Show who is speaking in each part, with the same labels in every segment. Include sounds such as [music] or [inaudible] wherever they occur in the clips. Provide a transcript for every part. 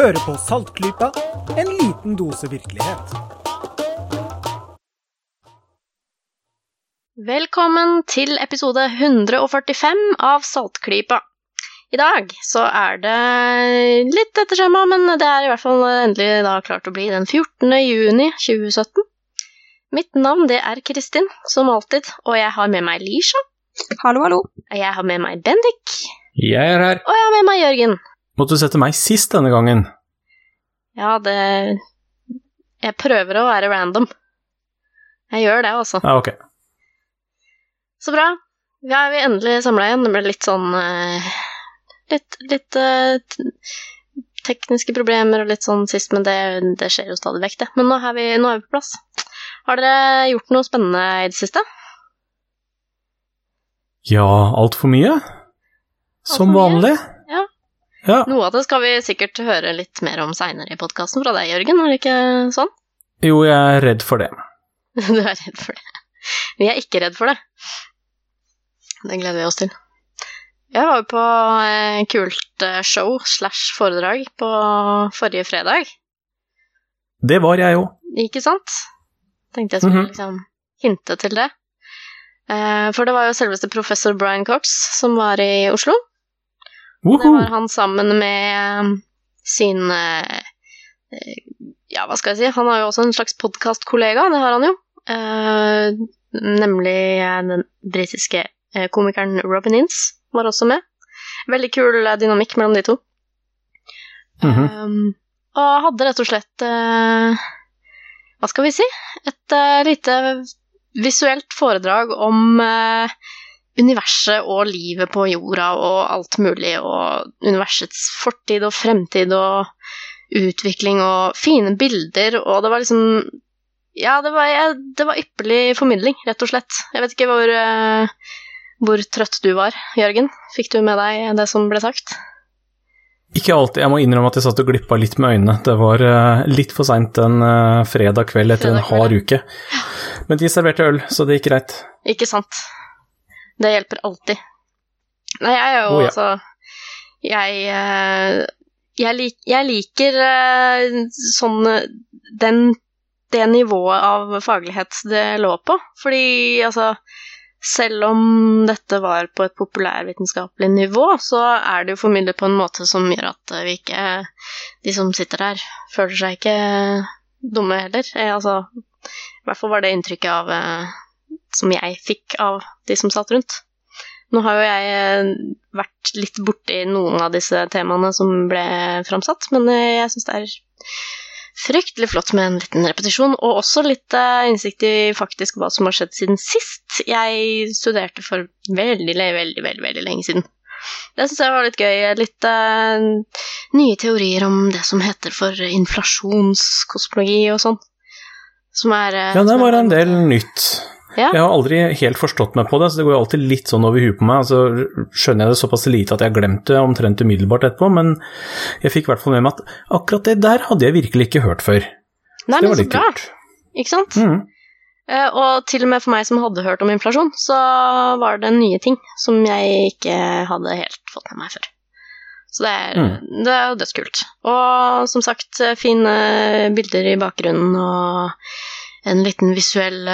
Speaker 1: Hører på Saltklypa, en liten dose virkelighet.
Speaker 2: Velkommen til episode 145 av Saltklypa. I dag så er det litt etter skjema, men det er i hvert fall endelig da klart å bli den 14. juni 2017. Mitt navn det er Kristin, som alltid, og jeg har med meg Lisha.
Speaker 3: Hallo, hallo.
Speaker 2: Jeg har med meg Bendik,
Speaker 4: Jeg er her.
Speaker 2: og jeg har med meg Jørgen.
Speaker 4: Måtte du sette meg sist denne gangen?
Speaker 2: Ja, det Jeg prøver å være random. Jeg gjør det, altså.
Speaker 4: Ja, ok.
Speaker 2: Så bra. Ja, vi er endelig samla igjen. Det ble litt sånn eh, Litt, litt uh, tekniske problemer og litt sånn sist, men det, det skjer jo stadig vekk, det. Men nå er, vi, nå er vi på plass. Har dere gjort noe spennende i det siste?
Speaker 4: Ja, altfor mye? Som
Speaker 2: Alt for mye?
Speaker 4: vanlig?
Speaker 2: Ja. Noe av det skal vi sikkert høre litt mer om seinere i podkasten fra deg, Jørgen, er det ikke sånn?
Speaker 4: Jo, jeg er redd for det. [laughs]
Speaker 2: Du er redd for det. Vi er ikke redd for det. Det gleder vi oss til. Jeg var jo på eh, kult eh, show slash foredrag på forrige fredag.
Speaker 4: Det var jeg òg.
Speaker 2: Ikke sant? Tenkte jeg skulle
Speaker 4: Mhm.
Speaker 2: liksom hinte til det. Eh, for det var jo selveste professor Brian Cox som var i Oslo. Det var han sammen med sin eh, eh, Ja, hva skal jeg si? Han har jo også en slags podkastkollega, det har han jo. Eh, nemlig den britiske komikeren Robin Ince var også med. Veldig kul dynamikk mellom de to.
Speaker 4: Mhm.
Speaker 2: Um, og hadde rett og slett uh, Hva skal vi si? Et uh, lite visuelt foredrag om eh, universet og livet på jorda og alt mulig, og universets fortid og fremtid og utvikling og fine bilder, og det var liksom Ja, det var, det var ypperlig formidling, rett og slett. Jeg vet ikke hvor, eh, hvor trøtt du var, Jørgen. Fikk du med deg det som ble sagt?
Speaker 4: Ikke alltid. Jeg må innrømme at jeg satt og glippa litt med øynene. Det var eh, litt for seint en eh, fredag kveld etter en
Speaker 2: Fredag kveld,
Speaker 4: hard uke. Men de serverte øl, så det gikk greit.
Speaker 2: Ikke sant. Det hjelper alltid. Nei, jeg er jo
Speaker 4: oh, ja.
Speaker 2: altså Jeg eh, jeg, lik, jeg liker eh, sånn den, det nivået av faglighet det lå på. Fordi altså Selv om dette var på et populærvitenskapelig nivå, så er det jo formidlet på en måte som gjør at vi ikke De som sitter der, føler seg ikke dumme heller. Eh, altså I hvert fall var det inntrykket av som jeg fikk av de som satt rundt. Nå har jo jeg eh, vært litt borti noen av disse temaene som ble framsatt, men eh, jeg syns det er fryktelig flott med en liten repetisjon, og også litt eh, innsikt i faktisk hva som har skjedd siden sist. Jeg studerte for veldig, veldig, veldig, veldig, lenge siden. Det syns jeg var litt gøy. Litt uh, nye teorier om det som heter for inflasjonskosmologi og sånn. Som er uh,
Speaker 4: Ja, det var en del nytt.
Speaker 2: Ja.
Speaker 4: Jeg har aldri helt forstått meg på det, så det går alltid litt sånn over huet på meg. Så skjønner jeg det såpass lite at jeg har glemt det omtrent umiddelbart etterpå, men jeg fikk i hvert fall med meg at akkurat det der hadde jeg virkelig ikke hørt før.
Speaker 2: Nei,
Speaker 4: Det var litt kult.
Speaker 2: Ikke sant?
Speaker 4: Mhm.
Speaker 2: Eh, og til og med for meg som hadde hørt om inflasjon, så var det nye ting som jeg ikke hadde helt fått med meg før. Så det er,
Speaker 4: Mm.
Speaker 2: det er dødskult. Og som sagt, fine bilder i bakgrunnen og en liten visuell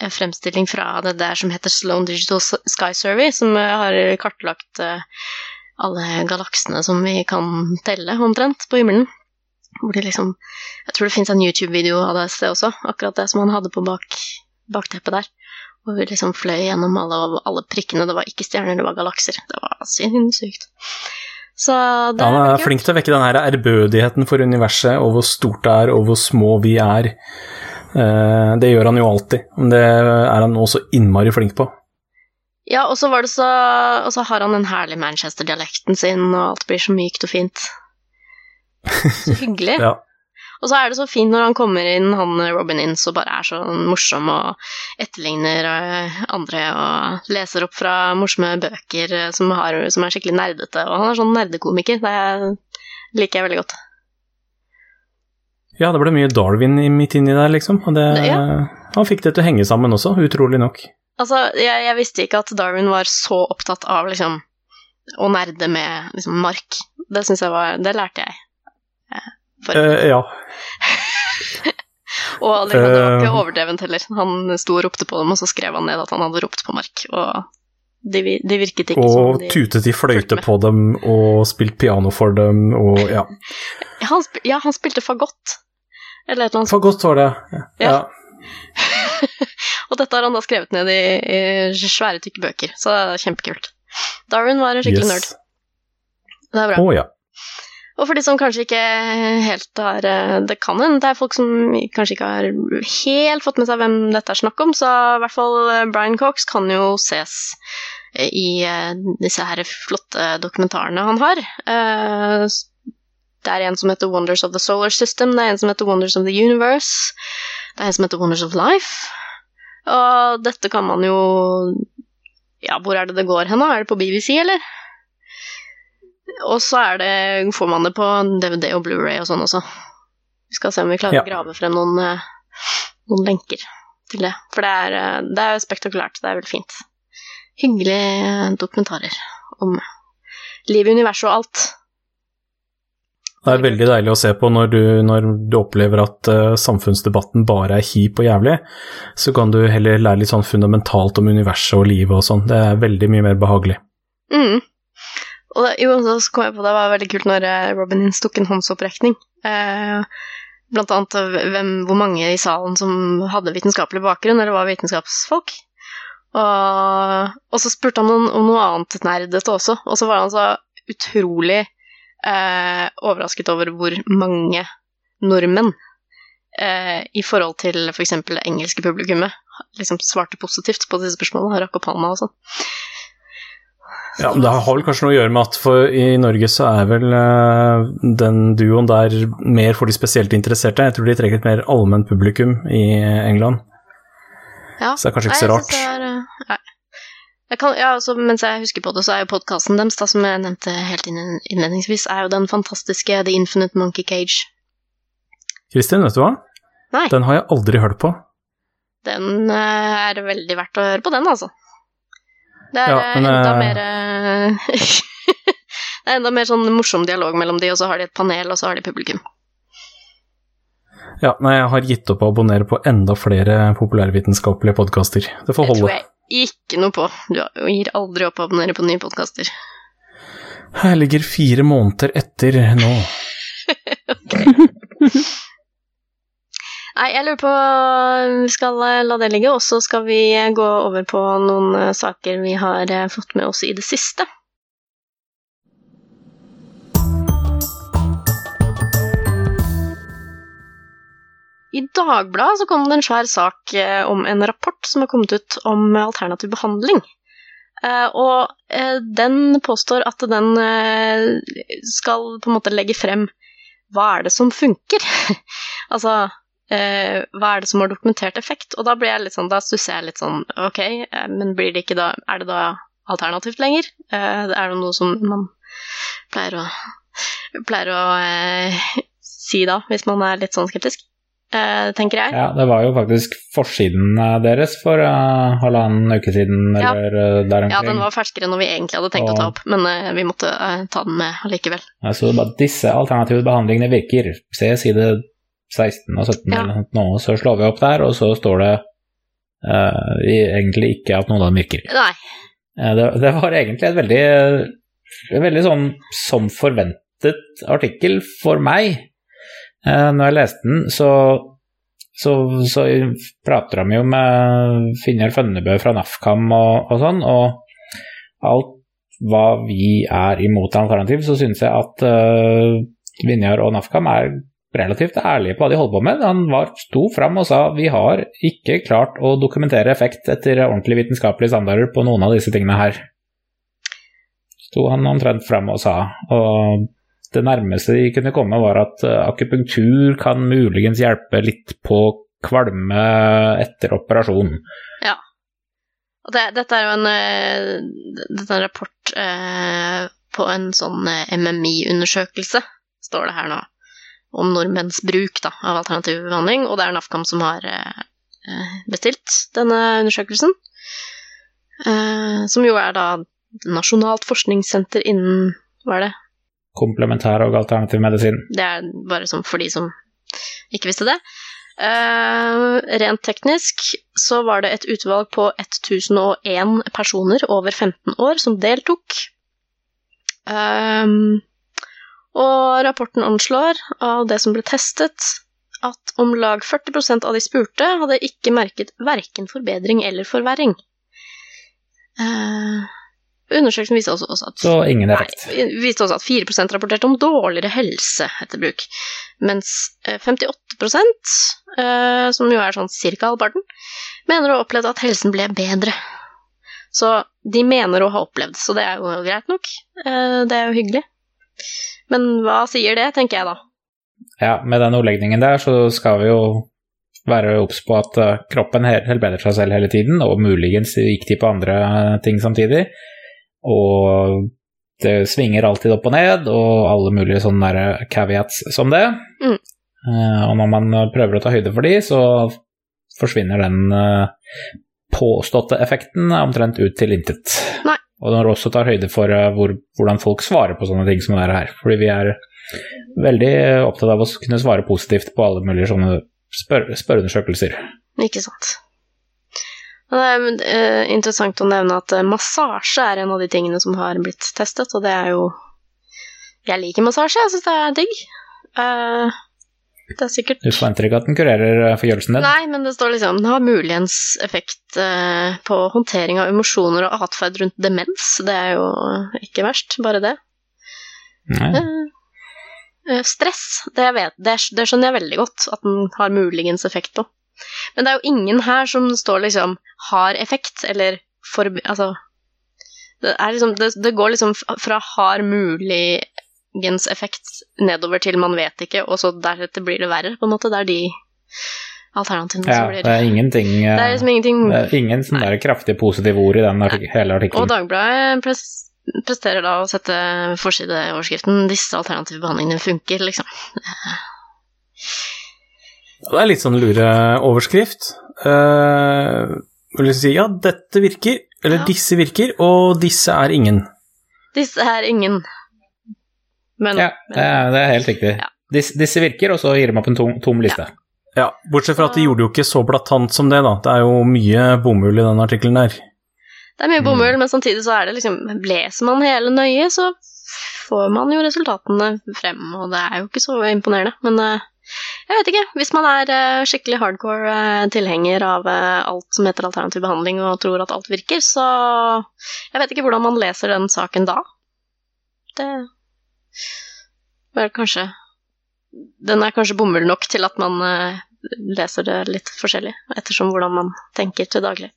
Speaker 2: eh, fremstilling fra det der som heter Sloan Digital Sky Survey, som eh, har kartlagt eh, alle galaksene som vi kan telle omtrent på himmelen. Liksom Jeg tror det fins en YouTube-video av det et sted også, akkurat det som han hadde på bak, bakteppet der. Hvor vi liksom fløy gjennom alle, alle prikkene. Det var ikke stjerner, det var galakser. Det var sinnssykt. Så det
Speaker 4: han
Speaker 2: er
Speaker 4: flink til å vekke den her ærbødigheten for universet, og hvor stort det er, og hvor små vi er. Eh, Det gjør han jo alltid, men det er han også innmari flink på.
Speaker 2: Ja, og så var det så Og så har han den herlige Manchester-dialekten sin, og alt blir så mykt og fint. Så [laughs] hyggelig.
Speaker 4: Ja.
Speaker 2: Og så er det så fint når han kommer inn, han Robin Ince, og bare er så morsom og etterligner eh, andre og leser opp fra morsomme bøker eh, som, har, som er skikkelig nerdete. Og han er sånn nerdekomiker. Det er- liker jeg veldig godt.
Speaker 4: Ja, det ble mye Darwin i- midt inni der, liksom. Og det,
Speaker 2: Det- ja.
Speaker 4: Han fikk det til å henge sammen også, utrolig nok.
Speaker 2: Altså, jeg, jeg visste ikke at Darwin var så opptatt av liksom å nerde med liksom mark. Det syns jeg var Det lærte jeg. for
Speaker 4: Eh, ja. [laughs]
Speaker 2: Og det var ikke
Speaker 4: Eh.
Speaker 2: overdrevent heller. Han sto og ropte på dem, og så skrev han ned at han hadde ropt på mark. Og de, de virket ikke som
Speaker 4: Og tutet i fløyte på dem og spilt piano for dem og ja. [laughs]
Speaker 2: Han, ja, han spilte fagott. Eller et eller annet.
Speaker 4: For godt var det. Ja.
Speaker 2: Ja. [laughs] Og dette har han da skrevet ned i, i svære, tykke bøker, så det er kjempekult. Darwin var en skikkelig nerd. Det er bra.
Speaker 4: Å ja.
Speaker 2: Og for de som kanskje ikke helt har eh, Det kan hende det er folk som kanskje ikke har helt fått med seg hvem dette er snakk om, så i hvert fall eh, Brian Cox kan jo ses eh, i disse her flotte dokumentarene han har. Det er en som heter Wonders of the Solar System, det er en som heter Wonders of the Universe, det er en som heter Wonders of Life. Og dette kan man jo Ja, hvor er det det går hen, da? Er det på BBC, eller? Og så er det, får man det på DVD og Blu-ray og sånn også. Vi skal se om vi klarer
Speaker 4: Ja.
Speaker 2: å grave frem noen, eh, noen lenker til det. For det er, eh, det er spektakulært. Det er veldig fint. Hyggelige eh, dokumentarer om livet i universet og alt.
Speaker 4: Det er veldig deilig å se på når du, når du opplever at uh, samfunnsdebatten bare er kjip og jævlig. Så kan du heller lære litt sånn fundamentalt om universet og livet og sånn. Det er veldig mye mer behagelig.
Speaker 2: Mm. Og jo, så kom jeg på det var veldig kult når eh, Robin Hins tok en håndsopprekning. Eh, blant annet eh, hvem, hvor mange i salen som hadde vitenskapelig bakgrunn, eller var vitenskapsfolk. Og, og så spurte han om, om noe annet nerdete også, og så var han så utrolig eh, overrasket over hvor mange nordmenn eh, i forhold til f.eks. det engelske publikummet liksom svarte positivt på disse spørsmålene, rakk opp hånda og sånn.
Speaker 4: Ja, men Det har vel kanskje noe å gjøre med at for i Norge så er vel eh, den duoen der mer for de spesielt interesserte. Jeg tror de trenger et mer allment publikum i England.
Speaker 2: Ja.
Speaker 4: Så det er kanskje ikke så rart.
Speaker 2: er, eh, nei. Jeg kan, ja, altså, mens jeg husker på det, så er jo podkasten deres, da, som jeg nevnte helt innledningsvis, er jo den fantastiske The Infinite Monkey Cage.
Speaker 4: Kristin, vet du hva?
Speaker 2: Nei,
Speaker 4: Den har jeg aldri hørt på.
Speaker 2: den eh, er veldig verdt å høre på, den, altså. Det er
Speaker 4: Ja,
Speaker 2: eh,
Speaker 4: men,
Speaker 2: enda
Speaker 4: eh,
Speaker 2: mer [laughs] Det er enda mer sånn morsom dialog mellom de, og så har de et panel, og så har de publikum.
Speaker 4: Ja, nei, jeg har gitt opp å abonnere på enda flere populærvitenskapelige podkaster. Det får holde.
Speaker 2: Ikke noe på. Du gir aldri opp å abonnere på nye podkaster.
Speaker 4: Her ligger fire måneder etter nå. [laughs]
Speaker 2: Nei, jeg lurer på Vi skal eh, la det ligge, og så skal vi gå over på noen eh, saker vi har eh, fått med oss i det siste. I Dagbladet så kom det en svær sak eh, om en rapport som har kommet ut om alternativ behandling. Eh, og eh, den påstår at den eh, skal på en måte legge frem hva er det som funker? [laughs] altså, eh, hva er det som har dokumentert effekt? Og da blir jeg litt sånn, da stusser jeg litt sånn, ok, eh, men blir det ikke da, er det da alternativt lenger? Eh, er det noe som man pleier å, pleier å eh, [laughs] si da, hvis man er litt sånn skeptisk? Eh, tenker jeg.
Speaker 3: Ja, det var jo faktisk forsiden eh, deres for uh, halvannen uke siden,
Speaker 2: Ja.
Speaker 3: eller der der
Speaker 2: Ja, den var ferskere enn vi egentlig hadde tenkt å ta opp, men uh, vi måtte uh, ta den med allikevel.
Speaker 3: Ja, så bare, disse alternative behandlingene virker. Se side 16 og 17
Speaker 2: Ja.
Speaker 3: eller noe, nå, så slår vi opp der, og så står det uh, egentlig ikke at noen av dem virker.
Speaker 2: Nei.
Speaker 3: Eh, det, det var egentlig et veldig, veldig sånn som forventet artikkel for meg. Eh, når jeg leste den, så, så, så prater de jo med Finjar Fønnebø fra NAFKAM og, og sånn, og alt hva vi er imot alternativ, så syns jeg at uh, Vinjar og NAFKAM er relativt ærlige på hva de holder på med. Han var, sto fram og sa vi har ikke klart å dokumentere effekt etter ordentlig vitenskapelige standarder på noen av disse tingene her. Sto han omtrent fram og sa. Og det nærmeste de kunne komme, var at eh, akupunktur kan muligens hjelpe litt på kvalme etter operasjon.
Speaker 2: Og det, dette er jo en, eh, dette er en rapport eh, på en sånn eh, MMI-undersøkelse, står det her nå, om nordmenns bruk da, av alternativ behandling, og det er NAFKAM som har eh, bestilt denne undersøkelsen, eh, som jo er da Nasjonalt forskningssenter innen, hva er det,
Speaker 3: komplementær og alternativ medisin.
Speaker 2: Det er bare sånn for de som ikke visste det. Uh, rent teknisk så var det et utvalg på 1001 personer over 15 år som deltok. Um, og rapporten anslår av det som ble testet, at om lag 40% av de spurte hadde ikke merket verken forbedring eller forverring. Uh, undersøkelsen viste også, også at
Speaker 3: Så ingen.
Speaker 2: Nei, viste også at 4% rapporterte om dårligere helse etter bruk, mens eh, 58 eh, som jo er sånn cirka halvparten, mener å ha opplevd at helsen ble bedre. Så de mener å ha opplevd, så det er jo greit nok. Eh, det er jo hyggelig. Men hva sier det, tenker jeg da.
Speaker 3: Ja, med den ordlegningen der så skal vi jo være obs på at eh, kroppen hel- helbreder seg selv hele tiden, og muligens gikk de på andre ting samtidig. Og det svinger alltid opp og ned, og alle mulige sånne der caveats som det.
Speaker 2: Mm.
Speaker 3: Eh, og når man prøver å ta høyde for de, så forsvinner den eh, påståtte effekten omtrent ut til intet.
Speaker 2: Nei.
Speaker 3: Og når du også tar høyde for eh, hvor, hvordan folk svarer på sånne ting som det her. Fordi vi er veldig opptatt av å kunne svare positivt på alle mulige sånne spør spørreundersøkelser.
Speaker 2: Ikke sant. Det er eh, interessant å nevne at eh, massasje er en av de tingene som har blitt testet, og det er jo Jeg liker massasje, jeg syns det er digg. Uh, det er sikkert
Speaker 3: Du forventer ikke at den kurerer forgjørelsen din?
Speaker 2: Nei, men det står liksom Den har muligens effekt uh, på håndtering av emosjoner og atferd rundt demens. Det er jo ikke verst, bare det.
Speaker 3: Nei.
Speaker 2: Eh, stress, det, jeg vet, det, det skjønner jeg veldig godt at den har muligens effekt på. Men det er jo ingen her som står liksom 'har effekt', eller for, Altså det, liksom, det, det går liksom fra 'har muligens effekt' nedover til 'man vet ikke', og så deretter blir det verre, på en måte. Det er de alternativene
Speaker 3: Ja,
Speaker 2: som blir
Speaker 3: det er ingenting
Speaker 2: Det er liksom ingenting
Speaker 3: det er ingen sånne der kraftige positive ord i den artik hele
Speaker 2: Og
Speaker 3: artikkelen.
Speaker 2: Dagbladet pres presterer da å sette forsideoverskriften 'Disse alternative behandlingene funker', liksom.
Speaker 4: Det er litt sånn lureoverskrift. Uh, vil jeg si ja, dette virker, eller
Speaker 2: Ja.
Speaker 4: disse virker, og disse er ingen.
Speaker 2: Disse er ingen. Men
Speaker 3: Ja, det er, det er helt riktig.
Speaker 2: Ja.
Speaker 3: Disse, disse virker, og så gir de opp en tom, tom liste.
Speaker 4: Ja, Bortsett fra at de gjorde jo ikke så blatant som det, da. Det er jo mye bomull i den artikkelen der.
Speaker 2: Det er mye bomull, men samtidig så er det liksom Leser man hele nøye, så får man jo resultatene frem, og det er jo ikke så imponerende. Men eh, jeg vet ikke. Hvis man er uh, skikkelig hardcore uh, tilhenger av uh, alt som heter alternativ behandling og tror at alt virker, så Jeg vet ikke hvordan man leser den saken da. Det er kanskje Den er kanskje bomull nok til at man leser det litt forskjellig, ettersom hvordan man tenker til daglig.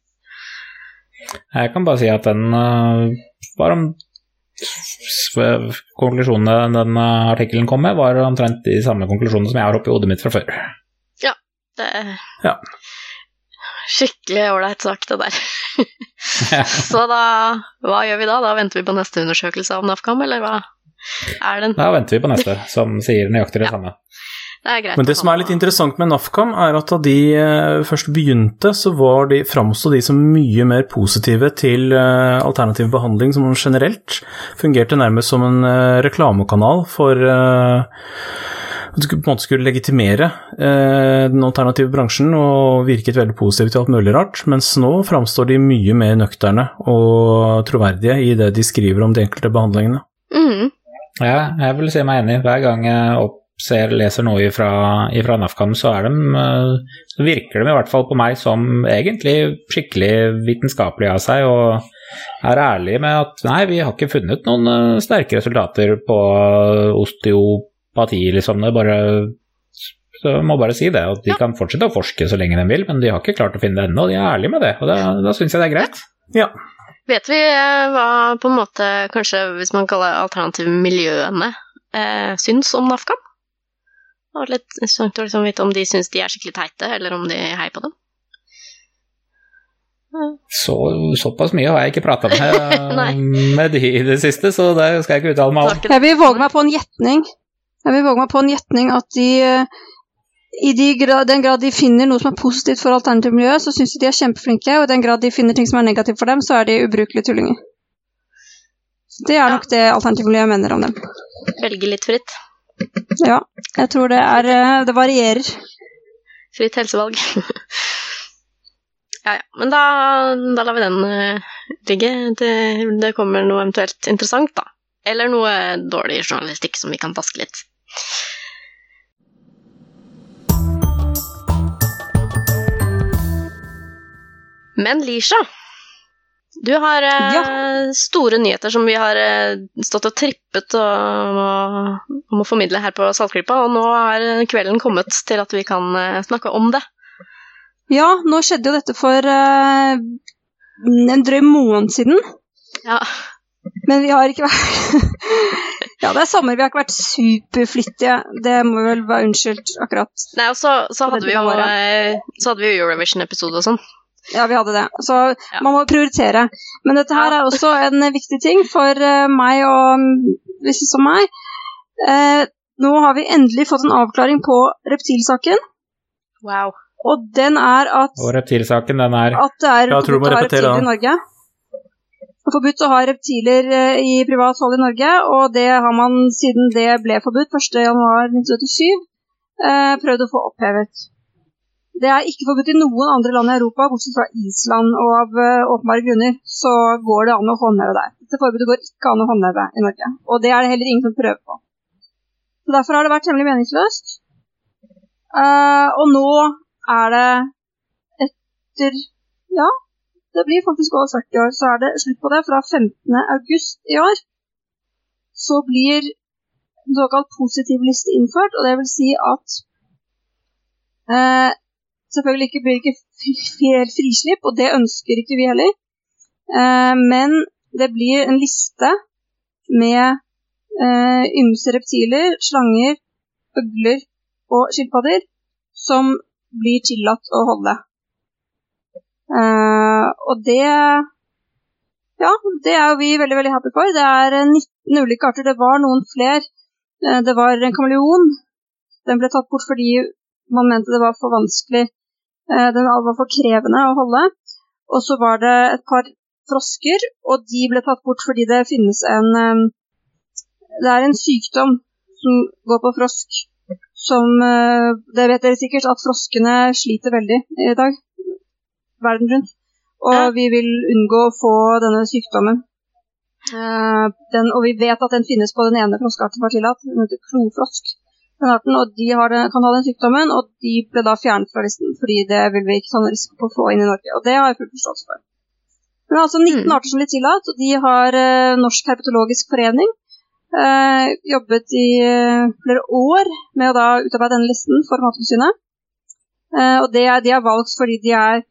Speaker 3: Jeg kan bare si at den var om Konklusjonene den uh, artikkelen kom med, var omtrent de samme konklusjonene som jeg har oppi hodet mitt fra før.
Speaker 2: Det er
Speaker 4: Ja.
Speaker 2: skikkelig ålreit sak, det der. [laughs] Så da Hva gjør vi da? Da venter vi på neste undersøkelse av NAFKAM, eller hva? Er den
Speaker 3: Da venter vi på neste, som sier nøyaktig det
Speaker 2: Ja.
Speaker 3: samme.
Speaker 2: Det er greit.
Speaker 4: Men det som er litt interessant med NAFKAM, er at da de eh, først begynte, så var de, framsto de som mye mer positive til eh, alternativ behandling som generelt. Fungerte nærmest som en eh, reklamekanal for at du skulle- på en måte skulle legitimere eh, den alternative bransjen og virket veldig positivt til alt mulig rart, mens nå framstår de mye mer nøkterne og troverdige i det de skriver om de enkelte behandlingene.
Speaker 2: Mm.
Speaker 3: Ja, jeg vil si meg enig. Hver gang jeg oppser, leser noe ifra, ifra NAFCAM, så, er de, eh, så virker de i hvert fall på meg som egentlig skikkelig vitenskapelig av seg, og er ærlige med at nei, vi har ikke funnet noen eh, sterke resultater på osteopati, liksom. Det bare så jeg må bare si det, at De kan fortsette å forske så lenge de vil, men de har ikke klart å finne det ennå. De er ærlige med det, og da, da syns jeg det er greit.
Speaker 4: Ja.
Speaker 2: Vet vi eh, hva på en måte, kanskje hvis man kaller det alternativmiljøene, eh, syns om NAFKAM? Det var litt interessant å liksom vite om de syns de er skikkelig teite, eller om de heier på dem.
Speaker 3: Så, såpass mye har jeg ikke prata med, [laughs] med de i det siste, så det skal jeg ikke uttale meg om.
Speaker 5: Jeg vil våge meg på en gjetning. Jeg vil våge meg på en gjetning at de eh, i de grad, den grad de finner noe som er positivt for alternativmiljøet, så syns de de er kjempeflinke, og i den grad de finner ting som er negativt for dem, så er de ubrukelige tullinger. Det er
Speaker 2: Ja.
Speaker 5: nok det alternativmiljøet mener om dem.
Speaker 2: velge litt fritt.
Speaker 5: Ja, jeg tror det er eh, Det varierer.
Speaker 2: Fritt helsevalg. [laughs] ja, ja. Men da, da lar vi den eh, ligge til det kommer noe eventuelt interessant, da. Eller noe dårlig journalistikk som vi kan vaske litt. Men Lisha, du har eh,
Speaker 5: Ja.
Speaker 2: store nyheter som vi har eh, stått og trippet om å, om å formidle her på Saltklypa, og nå er kvelden kommet til at vi kan eh, snakke om det.
Speaker 5: Ja, nå skjedde jo dette for eh, en drøy måned siden,
Speaker 2: Ja,
Speaker 5: men vi har ikke vært [laughs] Ja, det er sommer, vi har ikke vært superflittige. Det må vel være unnskyldt, akkurat.
Speaker 2: Nei, og så, så, hadde vi jo, eh, så hadde vi jo Eurovision-episode og sånn.
Speaker 5: Ja, vi hadde det. Så
Speaker 2: Ja.
Speaker 5: man må prioritere. Men dette her er også en viktig ting for eh, meg og mm, visse som meg. Eh, nå har vi endelig fått en avklaring på reptilsaken,
Speaker 2: Wow.
Speaker 5: og den er at,
Speaker 3: Og reptilsaken, den er
Speaker 5: at det er forbudt å ha
Speaker 4: reptiler
Speaker 5: reptiler i. Norge. Det er forbudt å ha reptiler eh, i privat hold i Norge, og det har man siden det ble forbudt 1.1.1977 eh, prøvd å få opphevet. Det er ikke forbudt i noen andre land i Europa, bortsett fra Island, og av eh, åpenbare grunner så går det an å håndheve der. Dette forbudet går ikke an å håndheve i Norge, og det er det heller ingen som prøver på. Så Derfor har det vært temmelig meningsløst. Uh, og nå er det etter ja, det blir faktisk over 40 år, så er det slutt på det. Fra 15. august i år så blir en såkalt positivliste innført, og det vil si at eh, Selvfølgelig ikke blir ikke frislipp, og det ønsker ikke vi heller. Eh, men det blir en liste med eh, ymse reptiler, slanger, øgler og skilpadder som blir tillatt å holde. Eh, og det Ja, det er vi veldig veldig happy for. Det er eh, 19 ulike arter. Det var noen flere. Det var en kameleon. Den ble tatt bort fordi man mente det var for vanskelig. Eh, den var for krevende å holde. Og så var det et par frosker, og de ble tatt bort fordi det finnes en eh, Det er en sykdom som går på frosk, som eh, Det vet dere sikkert, at froskene sliter veldig i dag verden rundt. Og vi vil unngå å få denne sykdommen. Den, og vi vet at den finnes på den ene froskearten som var tillatt, den heter klofrosk. Den arten, og de har, den- kan ha den sykdommen, og de ble da fjernet fra listen, fordi det vil vi ikke ta noen risiko på å få inn i Norge. Og det har jeg full forståelse for. Men det er altså 19
Speaker 2: Mm.
Speaker 5: arter som blir tillatt, og de har eh, Norsk herpetologisk forening eh, jobbet i eh, flere år med å da utarbeide denne listen for Mattilsynet. Eh, og det er, de er valgt fordi de er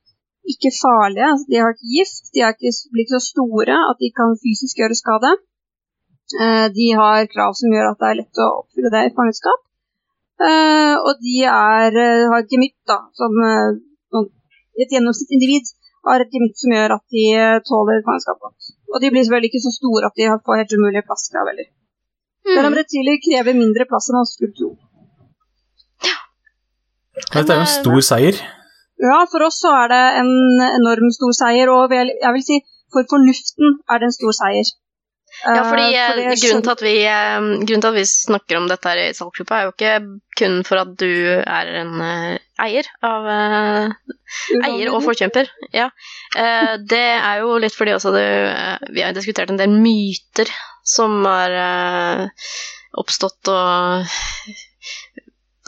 Speaker 5: ikke farlige, altså de har ikke gift, de er ikke, blir ikke så store at de kan fysisk gjøre skade. Eh, de har krav som gjør at det er lett å oppfylle det i fangenskap. Eh, og de er, uh, har et gemytt, da, som uh, et gjennomsnittsindivid har et gemytt som gjør at de tåler fangenskap godt. Og de blir selvfølgelig ikke så store at de har- får helt umulige plasskrav heller. Selv om
Speaker 2: Mm.
Speaker 5: reptiler krever mindre plass enn man skulle tro.
Speaker 4: Dette er jo en stor seier.
Speaker 5: Ja, for oss så er det en enorm stor seier, og vel, jeg vil si for fornuften er det en stor seier.
Speaker 2: Ja, fordi
Speaker 5: Eh,
Speaker 2: eh, grunnen, til at vi, eh, grunnen til at vi snakker om dette her i salgsgruppa, er jo ikke kun for at du er en eh, eier av eh, Eier og forkjemper, ja. Eh, det er jo litt fordi også det, eh, vi har diskutert en del myter som har eh, oppstått og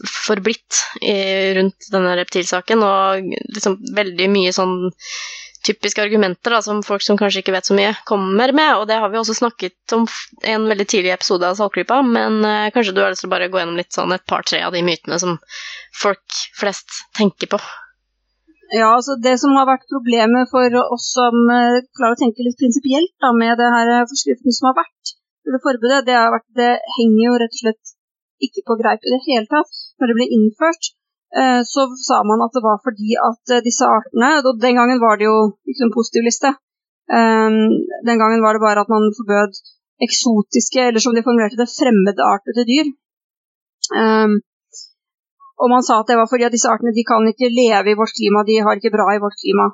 Speaker 2: forblitt rundt denne reptilsaken, og liksom veldig mye sånn typiske argumenter da, som folk som kanskje ikke vet så mye, kommer med, og det har vi også snakket om i en veldig tidlig episode av Saltklypa, men uh, kanskje du har lyst til å bare gå gjennom litt sånn et par-tre av de mytene som folk flest tenker på.
Speaker 5: Ja, altså Det som har vært problemet for oss som uh, klarer å tenke litt prinsipielt da, med det her eh, forskriften som har vært, det forbudet, det, vært, det henger jo rett og slett ikke på greip i det hele tatt. Når det ble innført, så sa man at det var fordi at eh, disse artene og Den gangen var det jo ikke noen positiv liste. Um, den gangen var det bare at man forbød eksotiske, eller som de formulerte det, fremmedartede dyr. Um, og man sa at det var fordi at disse artene de kan ikke leve i vårt klima, de har ikke bra i vårt klima.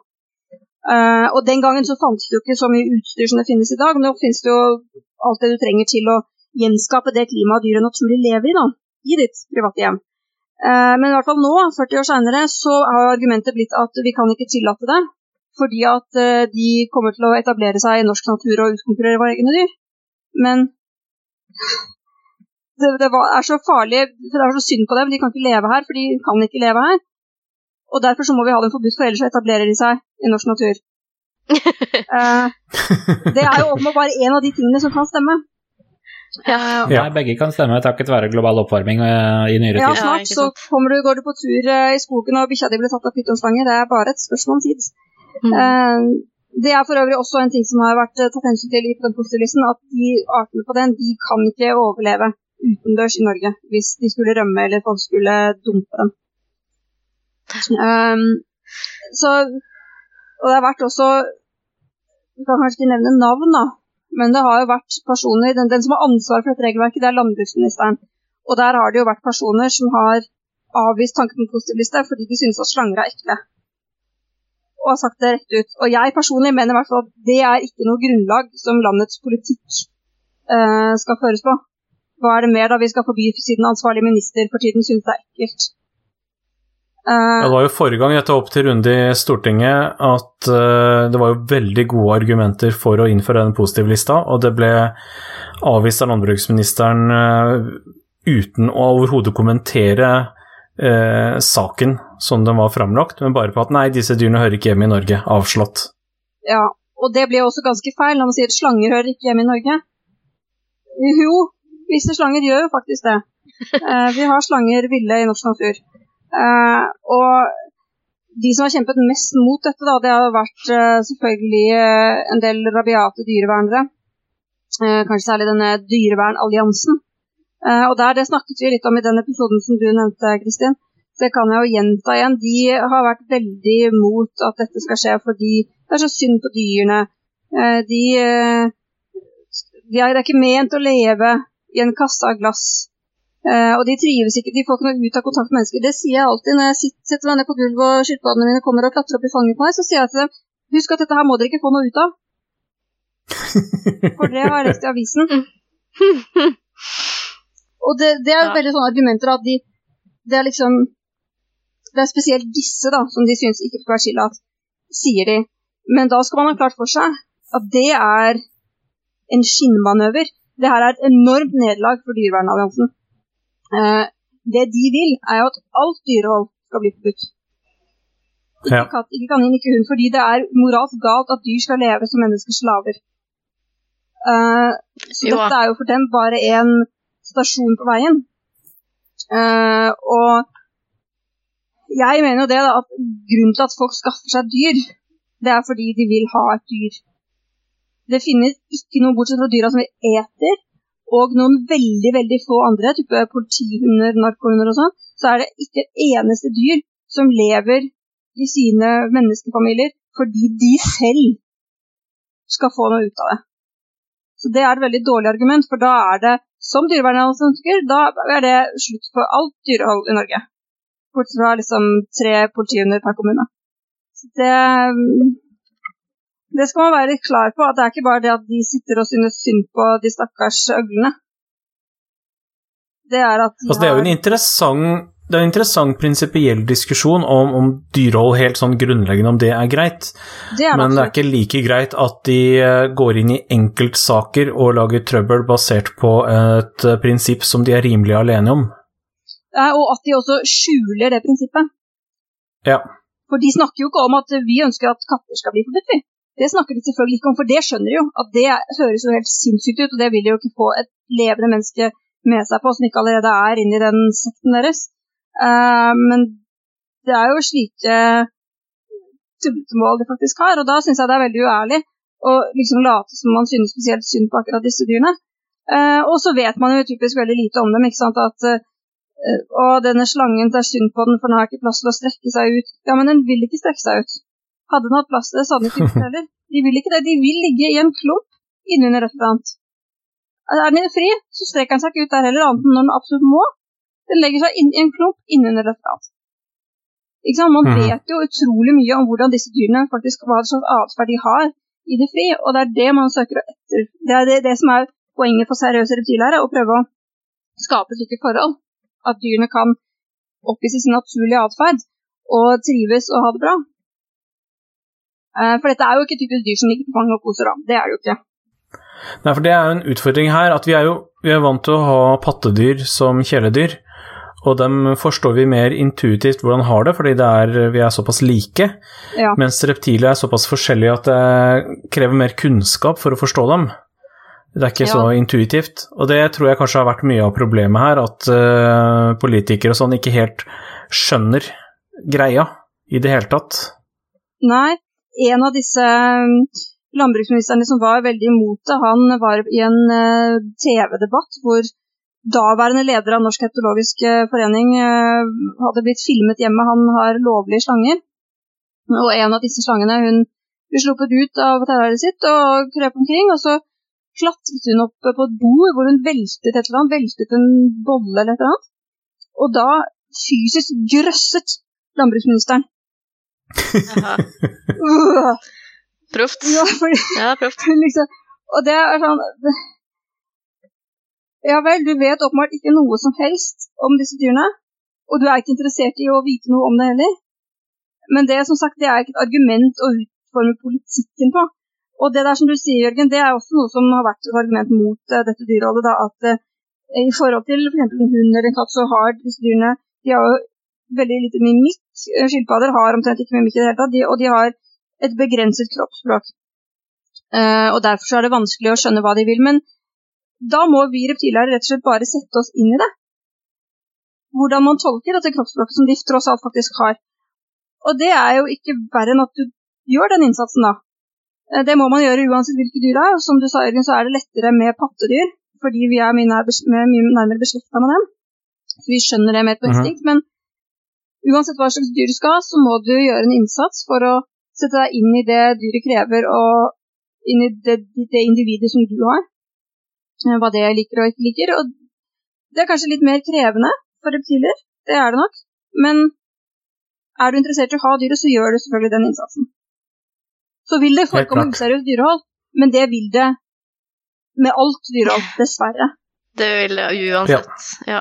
Speaker 5: Eh, og den gangen så fantes det jo ikke så mye utstyr som det finnes i dag. Nå finnes det jo alt det du trenger til å gjenskape det klimaet dyret naturlig lever i, da, i ditt private hjem. Eh, men i hvert fall nå, 40 år senere, så har argumentet blitt at vi kan ikke tillate det, fordi at eh, de kommer til å etablere seg i norsk natur og utkonkurrere våre egne dyr. Men [laughs] det, det er så farlig, for det er så synd på dem, de kan ikke leve her, for de kan ikke leve her. Og derfor så må vi ha dem forbudt, for ellers så etablerer de seg i norsk natur. [laughs] Eh, det er jo åpenbart bare én av de tingene som kan stemme.
Speaker 2: Ja.
Speaker 3: Nei, begge kan stemme takket være global oppvarming eh, i nyere
Speaker 5: Ja,
Speaker 3: tid.
Speaker 2: Ja,
Speaker 5: snart så kommer du, går du på tur eh, i skogen og bikkja di blir tatt av pytonslanger. Det er bare et spørsmål om tid.
Speaker 2: Mm.
Speaker 5: Eh, det er for øvrig også en ting som har vært tatt hensyn til i den positivlisten, at de artene på den de kan ikke overleve utendørs i Norge hvis de skulle rømme eller folk skulle dumpe dem. Um, så, og det har vært også Vi kan kanskje ikke nevne navn, da, men det har jo vært personer Den, den som har ansvar for dette regelverket, det er landbruksministeren. Og der har det jo vært personer som har avvist tanken på positivliste fordi de synes at slanger er ekle. Og har sagt det rett ut. Og jeg personlig mener i hvert fall at det er ikke noe grunnlag som landets politikk eh, skal føres på. Hva er det mer da vi skal forby siden ansvarlig minister for tiden synes det er ekkelt? Eh,
Speaker 4: det var jo forrige gang dette opp til runde i Stortinget at eh, det var jo veldig gode argumenter for å innføre den positivlista, og det ble avvist av landbruksministeren eh, uten å overhodet kommentere eh, saken som den var framlagt, men bare på at nei, disse dyrene hører ikke hjemme i Norge. Avslått.
Speaker 5: Ja, og det blir også ganske feil når man sier at slanger hører ikke hjemme i Norge. Jo, visse slanger gjør jo faktisk det. Eh, vi har slanger ville i norsk natur. Eh, og de som har kjempet mest mot dette, da, det har vært eh, selvfølgelig eh, en del rabiate dyrevernere. Kanskje særlig denne Dyrevernalliansen. Og der, det snakket vi litt om i den episoden som du nevnte, Kristin. Så det kan jeg jo gjenta igjen. De har vært veldig mot at dette skal skje fordi det er så synd på dyrene. De, de er ikke ment å leve i en kasse av glass. Eh, og de trives ikke, de får ikke noe ut av kontakt med mennesker. Det sier jeg alltid når jeg sitter, setter meg ned på gulvet og skilpaddene mine kommer og klatrer opp i fanget på meg. Så sier jeg til dem husk at dette her må dere ikke få noe ut av. For det har jeg lest i avisen. Og det, det er
Speaker 2: Ja.
Speaker 5: veldig sånne argumenter at de Det er liksom Det er spesielt disse da, som de syns ikke skal være tillatt, sier de. Men da skal man ha klart for seg at det er en skinnmanøver. Det her er et enormt nederlag for Dyrevernalliansen. Eh, det de vil, er jo at alt dyrehold skal bli forbudt. Ikke
Speaker 4: Ja.
Speaker 5: katt, ikke kanin, ikke hund, fordi det er moralsk galt at dyr skal leve som menneskers slaver. Eh, så
Speaker 2: Jo
Speaker 5: dette er jo for dem bare en stasjon på veien. Eh, og jeg mener jo det da, at grunnen til at folk skaffer seg dyr, det er fordi de vil ha et dyr. Det finnes ikke noe bortsett fra dyra som vi eter, og noen veldig veldig få andre, type politihunder, narkohunder og sånn, så er det ikke et eneste dyr som lever i sine menneskefamilier fordi de selv skal få noe ut av det. Så det er et veldig dårlig argument, for da er det, som dyrevernalliansen da er det slutt for alt dyrehold i Norge. Bortsett fra liksom tre politihunder per kommune. Så det det skal man være klar på, at det er ikke bare det at de sitter og synes synd på de stakkars øglene. Det er at de
Speaker 4: Altså, det er jo en interessant det er en interessant prinsipiell diskusjon om, om dyrehold helt sånn grunnleggende, om det er greit.
Speaker 5: det er
Speaker 4: Men det er ikke like greit at de eh, går inn i enkeltsaker og lager trøbbel basert på et eh, prinsipp som de er rimelig alene om.
Speaker 5: Og at de også skjuler det prinsippet.
Speaker 4: Ja.
Speaker 5: For de snakker jo ikke om at vi ønsker at katter skal bli forbudt, vi. Det snakker de selvfølgelig ikke om, for det skjønner de jo. At det høres jo helt sinnssykt ut, og det vil de jo ikke få et levende menneske med seg på, som ikke allerede er inni den sekten deres. Uh, men det er jo slike tullemål de faktisk har, og da syns jeg det er veldig uærlig å liksom late som man synes spesielt synd på akkurat disse dyrene. Uh, og så vet man jo typisk veldig lite om dem. ikke sant, at uh, og denne slangen, det er synd på den, for den har ikke plass til å strekke seg ut. Ja, men den vil ikke strekke seg ut. Hadde den hatt plass til det, så hadde den ikke gjort det heller. De vil ikke det. De vil ligge i en klump innunder et eller annet. Er den fri, så strekker den seg ikke ut der heller, annet enn når den absolutt må. Den legger seg inn i en klump innunder et eller annet. Ikke sant? Man
Speaker 4: Mhm.
Speaker 5: vet jo utrolig mye om hvordan disse dyrene faktisk hva slags atferd de har i det fri, og det er det man søker å etter. Det er det, det som er poenget for seriøse reptiler å prøve å skape slike forhold. At dyrene kan oppvise sin naturlige atferd og trives og ha det bra. Eh, For dette er jo ikke typisk dyr som ligger på fanget og koser, da. Det er det jo ikke.
Speaker 4: Nei, for det er jo en utfordring her, at vi er jo vi er vant til å ha pattedyr som kjæledyr, og dem forstår vi mer intuitivt hvordan har det, fordi det er, vi er såpass like,
Speaker 5: Ja.
Speaker 4: mens reptiler er såpass forskjellige at det krever mer kunnskap for å forstå dem. Det er ikke så intuitivt, og det tror jeg kanskje har vært mye av problemet her, at uh, politikere og sånn ikke helt skjønner greia i det hele tatt.
Speaker 5: Nei, en av disse um, landbruksministrene som var veldig imot det, han var i en eh, TV-debatt hvor daværende leder av Norsk etologisk eh, forening eh, hadde blitt filmet hjemme. Han har lovlige slanger. Og en av disse slangene hun ble sluppet ut av terrariet sitt og krøp omkring. Og så klatret hun opp på et bord hvor hun veltet et eller annet, veltet en bolle eller et eller annet. Og da fysisk grøsset landbruksministeren.
Speaker 2: Proft.
Speaker 5: ja, fordi
Speaker 2: Ja, proft. [laughs]
Speaker 5: liksom, og det er sånn det- Ja vel, du vet åpenbart ikke noe som helst om disse dyrene, og du er ikke interessert i å vite noe om det heller. Men det som sagt, det er ikke et argument å utforme politikken på. Og det der som du sier, Jørgen, det er også noe som har vært et argument mot uh, dette dyreholdet. Da, at uh, i forhold til f.eks. en hund eller en katt, så har disse dyrene de har jo veldig lite mimikk. Eh, Skilpadder har omtrent ikke mimikk i det hele tatt, de, og de har et begrenset kroppsspråk. Uh, og Derfor så er det vanskelig å skjønne hva de vil. Men da må vi reptilere rett og slett bare sette oss inn i det. Hvordan man tolker dette kroppsspråket som de tross alt faktisk har. Og det er jo ikke verre enn at du gjør den innsatsen, da. Eh, Det må man gjøre uansett hvilke dyr det er. Som du sa, Jørgen, så er det lettere med pattedyr, fordi vi er mye, nærmere beslekta med dem. Så vi skjønner det mer på
Speaker 4: Mhm.
Speaker 5: instinkt. Men uansett hva slags dyr du skal ha, så må du gjøre en innsats for å sette deg inn i det dyret krever, og inn i det, det individet som du har. Eh, Hva det liker og ikke liker. Og det er kanskje litt mer krevende for reptiler, det er det nok. Men er du interessert i å ha dyret, så gjør du selvfølgelig den innsatsen. Så vil det forekomme useriøst dyrehold, men det vil det med alt dyrehold, dessverre.
Speaker 2: Det vil jeg uansett. Ja.
Speaker 5: Ja,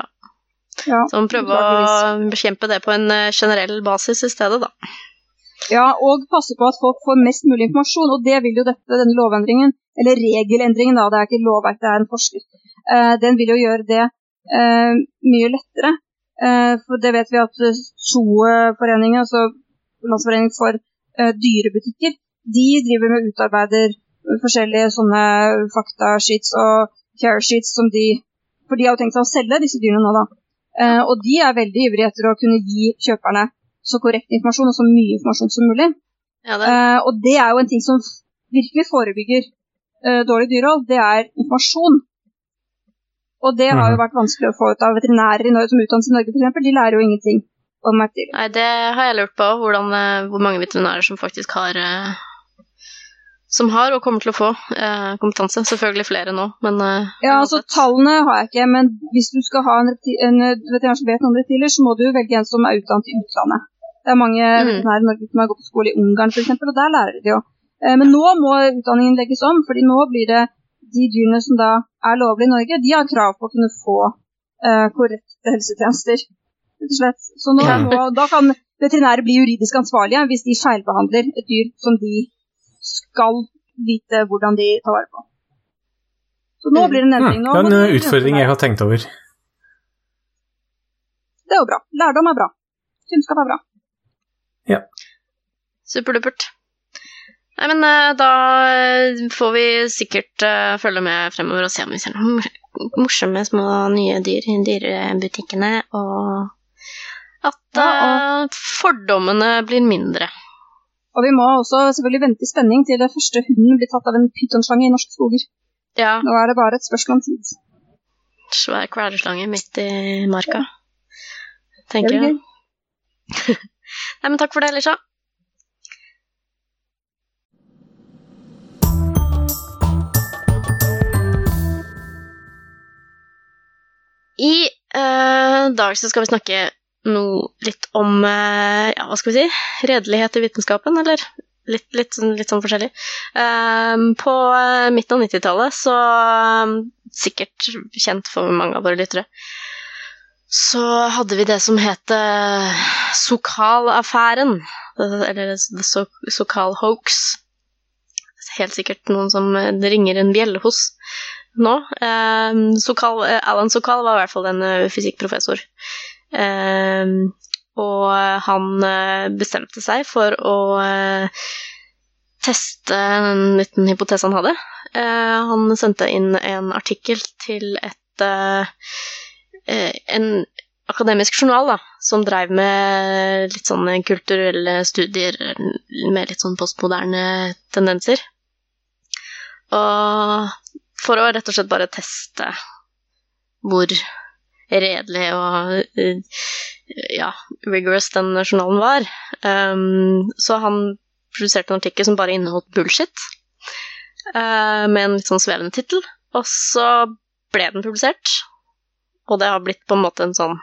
Speaker 2: Så man prøver å bekjempe det på en eh, generell basis i stedet, da.
Speaker 5: Ja, og passe på at folk får mest mulig informasjon, og det vil jo dette, denne lovendringen, eller regelendringen, da, det er ikke lovverk, det er en forskrift, eh, den vil jo gjøre det eh, mye lettere. Eh, for det vet vi at SOE-foreningen, altså Landsforeningen for dyrebutikker, de driver med utarbeider forskjellige sånne faktasheets og care sheets som de For de har jo tenkt seg å selge disse dyrene nå, da. Eh, og de er veldig ivrige etter å kunne gi kjøperne så korrekt informasjon og så mye informasjon som mulig.
Speaker 2: Ja, det,
Speaker 5: Eh, og det er jo en ting som virkelig forebygger eh, dårlig dyrehold, det er informasjon. Og det har jo
Speaker 4: Mhm.
Speaker 5: vært vanskelig å få ut av veterinærer i Norge som utdannes i Norge f.eks. De lærer jo ingenting om et dyr.
Speaker 2: nei, det har jeg lurt på, hvordan, hvor mange veterinærer som faktisk har Som har og kommer til å få eh, kompetanse. Selvfølgelig flere nå, men eh,
Speaker 5: Ja, altså. Tallene har jeg ikke, men hvis du skal ha en, en eh, veterinær som vet om reptiler, så må du velge en som er utdannet i utlandet. Det er mange
Speaker 2: Mm.
Speaker 5: veterinærer i Norge som har gått på skole i Ungarn f.eks., og der lærer de jo. Eh, Men nå må utdanningen legges om, fordi nå blir det de dyrene som da er lovlige i Norge, de har krav på å kunne få eh, korrekte helsetjenester, rett og slett. Så nå
Speaker 2: Ja.
Speaker 5: må, da kan veterinærer bli juridisk ansvarlige hvis de feilbehandler et dyr som de skal vite hvordan de tar vare på. Så nå
Speaker 2: Mm.
Speaker 5: blir det en
Speaker 4: endring.
Speaker 5: endring.
Speaker 4: det er en utfordring jeg har tenkt over.
Speaker 5: Det er jo bra. Lærdom er bra. Kunnskap er bra. Ja.
Speaker 2: Superdupert. Nei, men eh, da eh, får vi sikkert uh, følge med fremover og se om vi ser noen morsomme små nye dyr i dyrebutikkene, og at
Speaker 5: Ja,
Speaker 2: eh, fordommene blir mindre.
Speaker 5: Og vi må også selvfølgelig vente i spenning til det første hunden blir tatt av en pytonslange i norske skoger.
Speaker 2: Ja,
Speaker 5: Nå er det bare et spørsmål om tid.
Speaker 2: svær kvelerslange midt i marka,
Speaker 5: Det
Speaker 2: tenker jeg. [laughs] Nei, men takk for det, Lisha. I eh, dag så skal vi snakke noe litt om eh, ja, hva skal vi si, redelighet i vitenskapen, eller litt, litt, sånn- litt sånn forskjellig. Ehm, på eh, midten av 90-tallet, så eh, sikkert kjent for mange av våre lyttere, så hadde vi det som het eh, Sokal-affæren. Eller So- Sokal Hoax. Helt sikkert noen som eh, ringer en bjelle hos nå. Sokal, eh, Alan Sokal var i hvert fall en eh, fysikkprofessor. Ehm, og han eh, bestemte seg for å eh, teste en liten hypotese han hadde. Eh, han sendte inn en artikkel til et en akademisk journal da, som drev med litt sånne kulturelle studier med litt sånn postmoderne tendenser. Og for å rett og slett bare teste hvor redelig og eh, ja, rigorous den journalen var. Um, så han produserte en artikkel som bare inneholdt bullshit, uh, med en litt sånn svevende tittel. Og så ble den publisert, og det har blitt på en måte en sånn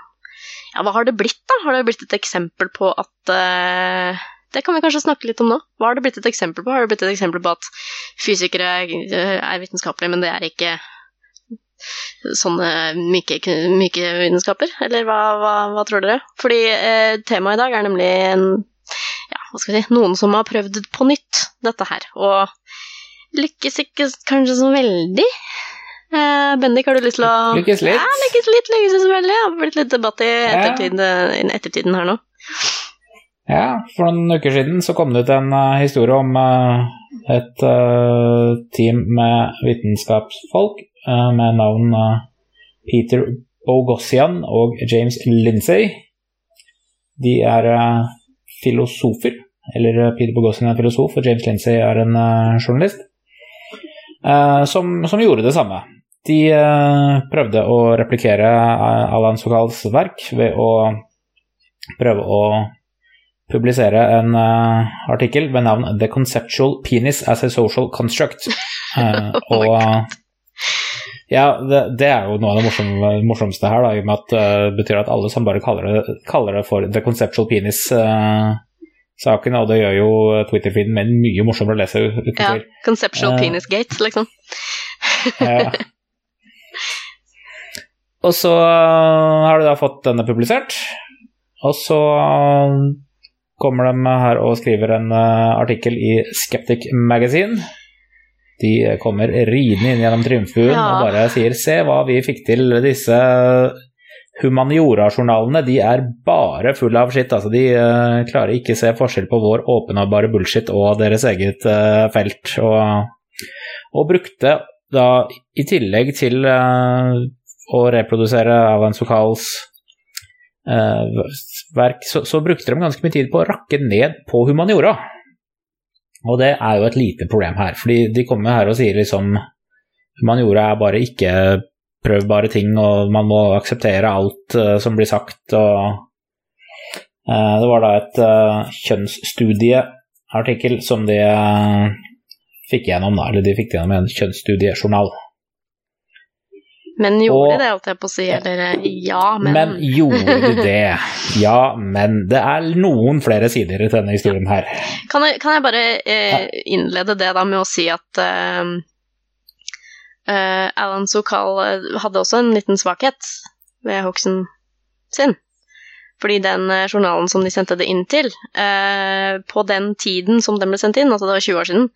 Speaker 2: Ja, hva har det blitt, da? Har det blitt et eksempel på at uh, Det kan vi kanskje snakke litt om nå. Hva har det blitt et eksempel på? Har det blitt et eksempel på at fysikere er vitenskapelige, men det er ikke sånne myke, myke vitenskaper? Eller hva, hva, hva tror dere? Fordi eh, temaet i dag er nemlig en, ja, hva skal vi si, noen som har prøvd på nytt dette her, og lykkes ikke kanskje så veldig. Eh, Bendik, har du lyst til å
Speaker 3: Lykkes litt.
Speaker 2: Ja, lykkes litt, lykkes så veldig. Det har blitt litt debatt i ettertiden, ja. ettertiden her nå.
Speaker 3: Ja, for noen uker siden så kom det ut en uh, historie om uh, et uh, team med vitenskapsfolk eh, med navn eh, Peter Bogossian og James Lindsay. De er eh, filosofer, eller eh, Peter Bogossian er filosof, og James Lindsay er en eh, journalist, eh, som, som gjorde det samme. De eh, prøvde å replikere eh, Alan Sokals verk ved å prøve å publisere en eh, artikkel med navn 'The Conceptual Penis as a Social Construct'. [laughs] Eh,
Speaker 2: Oh
Speaker 3: og ja, det, det er jo noe av det morsomme, morsomste her, da, i og med at det det betyr at alle som bare kaller det, kaller det for 'The Conceptual Penis'-saken, og det gjør jo Twitter-feeden min mye morsommere å lese utenfor. Ja.
Speaker 2: Conceptual
Speaker 3: uh,
Speaker 2: penis gate, liksom. [laughs]
Speaker 3: Ja. Og så har de da fått denne publisert, og så kommer de her og skriver en artikkel i Skeptic Magazine. De kommer ridende inn gjennom triumfbuen
Speaker 2: Ja.
Speaker 3: og bare sier 'se hva vi fikk til'. Disse humaniora-journalene de er bare fulle av skitt. Altså, de uh, klarer ikke se forskjell på vår åpenbare bullshit og deres eget uh, felt. Og, og brukte da i tillegg til uh, å reprodusere Alan Sokals verk, så, så brukte de ganske mye tid på å rakke ned på humaniora. Og det er jo et lite problem her, fordi de kommer her og sier liksom humaniora er bare ikke-prøvbare ting, og man må akseptere alt uh, som blir sagt, og uh, det var da et uh, kjønnsstudieartikkel som de fikk gjennom, da, eller de fikk gjennom en kjønnsstudiejournal.
Speaker 2: Men gjorde
Speaker 3: Og-
Speaker 2: de det, holdt jeg på å si, eller eh, ja, men,
Speaker 3: Men gjorde de det? Ja, men det er noen flere sider til denne historien her.
Speaker 2: Kan jeg, kan jeg bare eh, innlede det da med å si at eh, eh, Alan Sokal eh, hadde også en liten svakhet ved hoksen sin. Fordi den eh, journalen som de sendte det inn til, eh, på den tiden som den ble sendt inn, altså det var 20 år siden,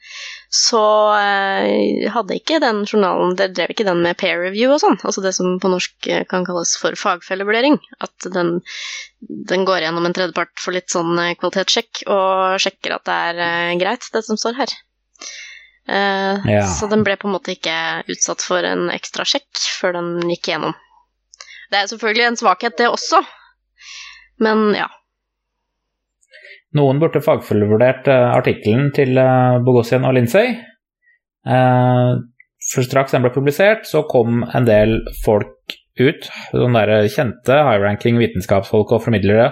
Speaker 2: så eh, hadde ikke den journalen Det drev ikke den med pair review og sånn, altså det som på norsk eh, kan kalles for fagfellevurdering. At den, den går gjennom en tredjepart for litt sånn eh, kvalitetssjekk og sjekker at det er eh, greit, det som står her. Eh,
Speaker 3: Ja.
Speaker 2: Så den ble på en måte ikke utsatt for en ekstra sjekk før den gikk gjennom. Det er selvfølgelig en svakhet, det også, men ja.
Speaker 3: Noen burde fagfullvurdert uh, artikkelen til uh, Bogossian og Lindsay. Eh, for straks den ble publisert, så kom en del folk ut, sånne der kjente high-ranking vitenskapsfolk og formidlere,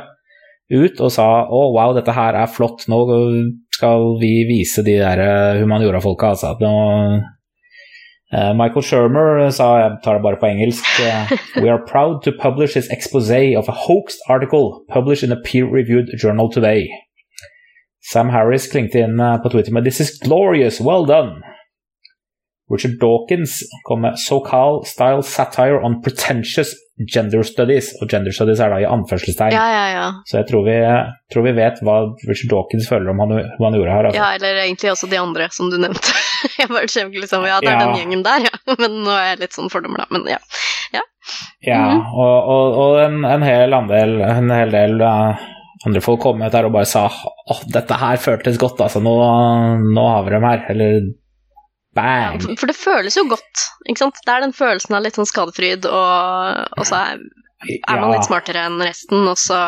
Speaker 3: ut og sa å wow, dette her er flott, nå skal vi vise de der humaniorafolka altså. Eh, Michael Shermer sa, jeg tar det bare på engelsk, eh, [laughs] We are proud to publish this expose of a hoaxed article published in a peer-reviewed journal today. Sam Harris klingte inn eh, på Twitter med 'This is glorious, well done'. Richard Dawkins kom med 'So-called style satire on pretentious gender studies'. Og gender studies er da i anførselstegn.
Speaker 2: Ja, ja, ja.
Speaker 3: Så jeg tror vi, tror vi vet hva Richard Dawkins føler om han, hva han gjorde her. Altså.
Speaker 2: Ja, eller egentlig også de andre som du nevnte. [laughs] Jeg bare kjempe liksom, ja, det er den gjengen der, ja. [laughs] Men nå er jeg litt sånn fordommer, da. Men ja.
Speaker 3: Ja,
Speaker 2: Mhm.
Speaker 3: og, og, og en, en hel andel, en hel del uh, andre folk kom ut der og bare sa åh, dette her føltes godt, altså, nå, nå har vi dem her. Eller bang.
Speaker 2: For- For det føles jo godt, ikke sant. Det er den følelsen av litt sånn skadefryd, og, og så er, er man litt smartere enn resten, og så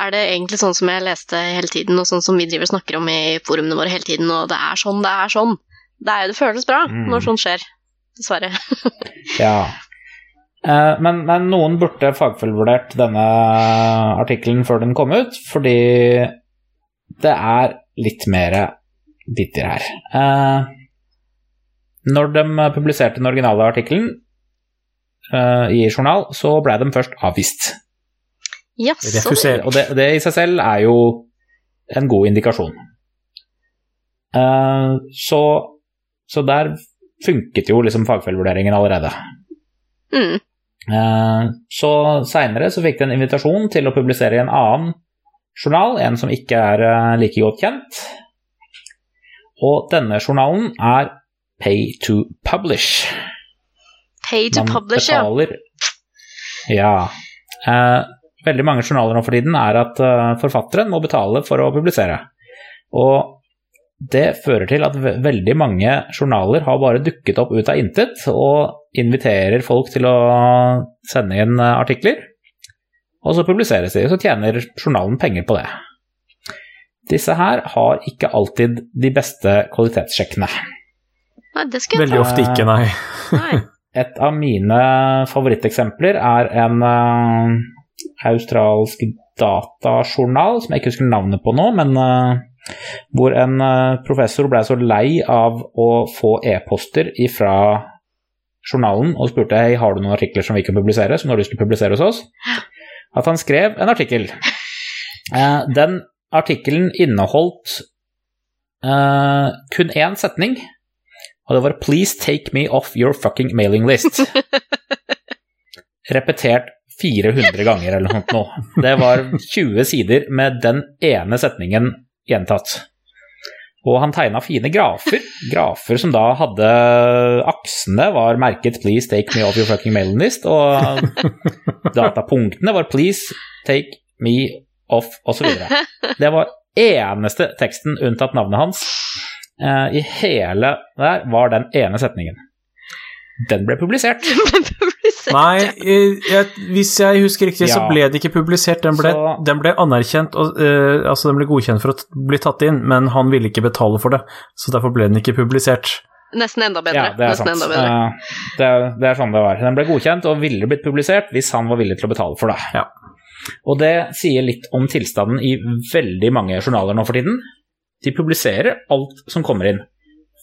Speaker 2: er det egentlig sånn som jeg leste hele tiden, og sånn som vi driver og snakker om i forumene våre hele tiden, og det er sånn, det er sånn. Det, er, det føles bra
Speaker 3: Mm.
Speaker 2: når sånt skjer, dessverre. [laughs]
Speaker 3: Ja. Eh, Men, men noen burde fagfullvurdert denne artikkelen før den kom ut, fordi det er litt mer bitter her. Eh, Når de publiserte den originale artikkelen uh, i journal, så ble de først avvist.
Speaker 2: Jaså.
Speaker 4: Refusert.
Speaker 3: Og det, det i seg selv er jo en god indikasjon. Uh, så, så der funket jo liksom fagfellevurderingen allerede.
Speaker 2: Mm.
Speaker 3: Uh, Så seinere så fikk de en invitasjon til å publisere i en annen journal, en som ikke er eh, like godt kjent. Og denne journalen er Pay to Publish.
Speaker 2: Pay to
Speaker 3: Man
Speaker 2: publish, ja.
Speaker 3: betaler Ja. Eh, veldig mange journaler nå for tiden er at eh, forfatteren må betale for å publisere. Og det fører til at veldig mange journaler har bare dukket opp ut av intet og inviterer folk til å sende inn eh, artikler. Og så publiseres de, og så tjener journalen penger på det. Disse her har ikke alltid de beste kvalitetssjekkene.
Speaker 2: Nei, det skal jeg
Speaker 4: Veldig ofte ikke, nei.
Speaker 2: Nei. [laughs]
Speaker 3: Et av mine favoritteksempler er en uh, australsk datajournal, som jeg ikke husker navnet på nå, men uh, hvor en uh, professor ble så lei av å få e-poster fra journalen og spurte hei, har du noen artikler som vi kan publisere, som du har lyst til å publisere hos oss, [gasps] at han skrev en artikkel. [laughs] Eh, den artikkelen inneholdt eh, kun én setning, og det var 'Please take me off your fucking mailing list'. [laughs] Repetert 400 ganger eller noe sånt nå. Det var 20 sider med den ene setningen gjentatt. Og han tegna fine grafer, grafer som da hadde aksene var merket 'Please take me off your fucking mailing list', og datapunktene var 'Please take me off', osv. Det var eneste teksten unntatt navnet hans i hele der var den ene setningen. Den ble publisert. [laughs]
Speaker 2: Den ble publisert.
Speaker 4: Nei, jeg, jeg, hvis jeg husker riktig, så ble det ikke publisert. Den ble,
Speaker 3: Så-
Speaker 4: den ble anerkjent, og, uh, altså den ble godkjent for å bli tatt inn, men han ville ikke betale for det, så derfor ble den ikke publisert.
Speaker 2: Nesten enda bedre.
Speaker 3: Ja, det er
Speaker 2: Nesten
Speaker 3: sant.
Speaker 2: enda bedre.
Speaker 3: Eh, Det er, det er sånn det var. Den ble godkjent og ville blitt publisert hvis han var villig til å betale for det.
Speaker 4: Ja.
Speaker 3: Og det sier litt om tilstanden i veldig mange journaler nå for tiden. De publiserer alt som kommer inn.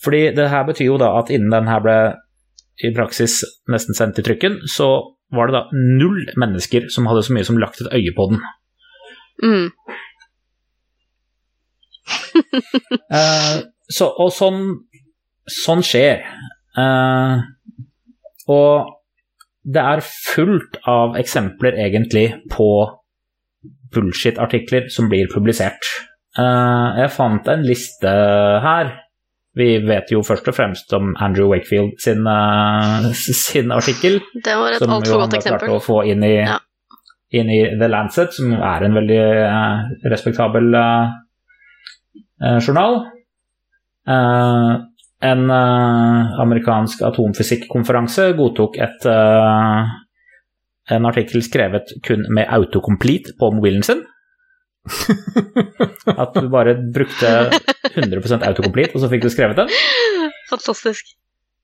Speaker 3: Fordi det her betyr jo da at innen den her ble i praksis nesten sendt til trykken, så var det da null mennesker som hadde så mye som lagt et øye på den.
Speaker 2: Mm. [laughs]
Speaker 3: Eh, så, og sånn, sånn skjer. Eh, og det er fullt av eksempler egentlig på bullshit-artikler som blir publisert. Eh, jeg fant en liste her. Vi vet jo først og fremst om Andrew Wakefield sin, eh, [laughs] sin artikkel.
Speaker 2: Det var et
Speaker 3: Som
Speaker 2: altfor
Speaker 3: han
Speaker 2: godt
Speaker 3: har klart
Speaker 2: eksempel.
Speaker 3: å få inn i,
Speaker 2: Ja.
Speaker 3: inn i The Lancet, som er en veldig eh, respektabel journal. En amerikansk atomfysikkonferanse godtok et, en artikkel skrevet kun med autocomplete på mobilen sin. [laughs] At du bare brukte 100% autocomplete, og så fikk du skrevet den.
Speaker 2: Fantastisk.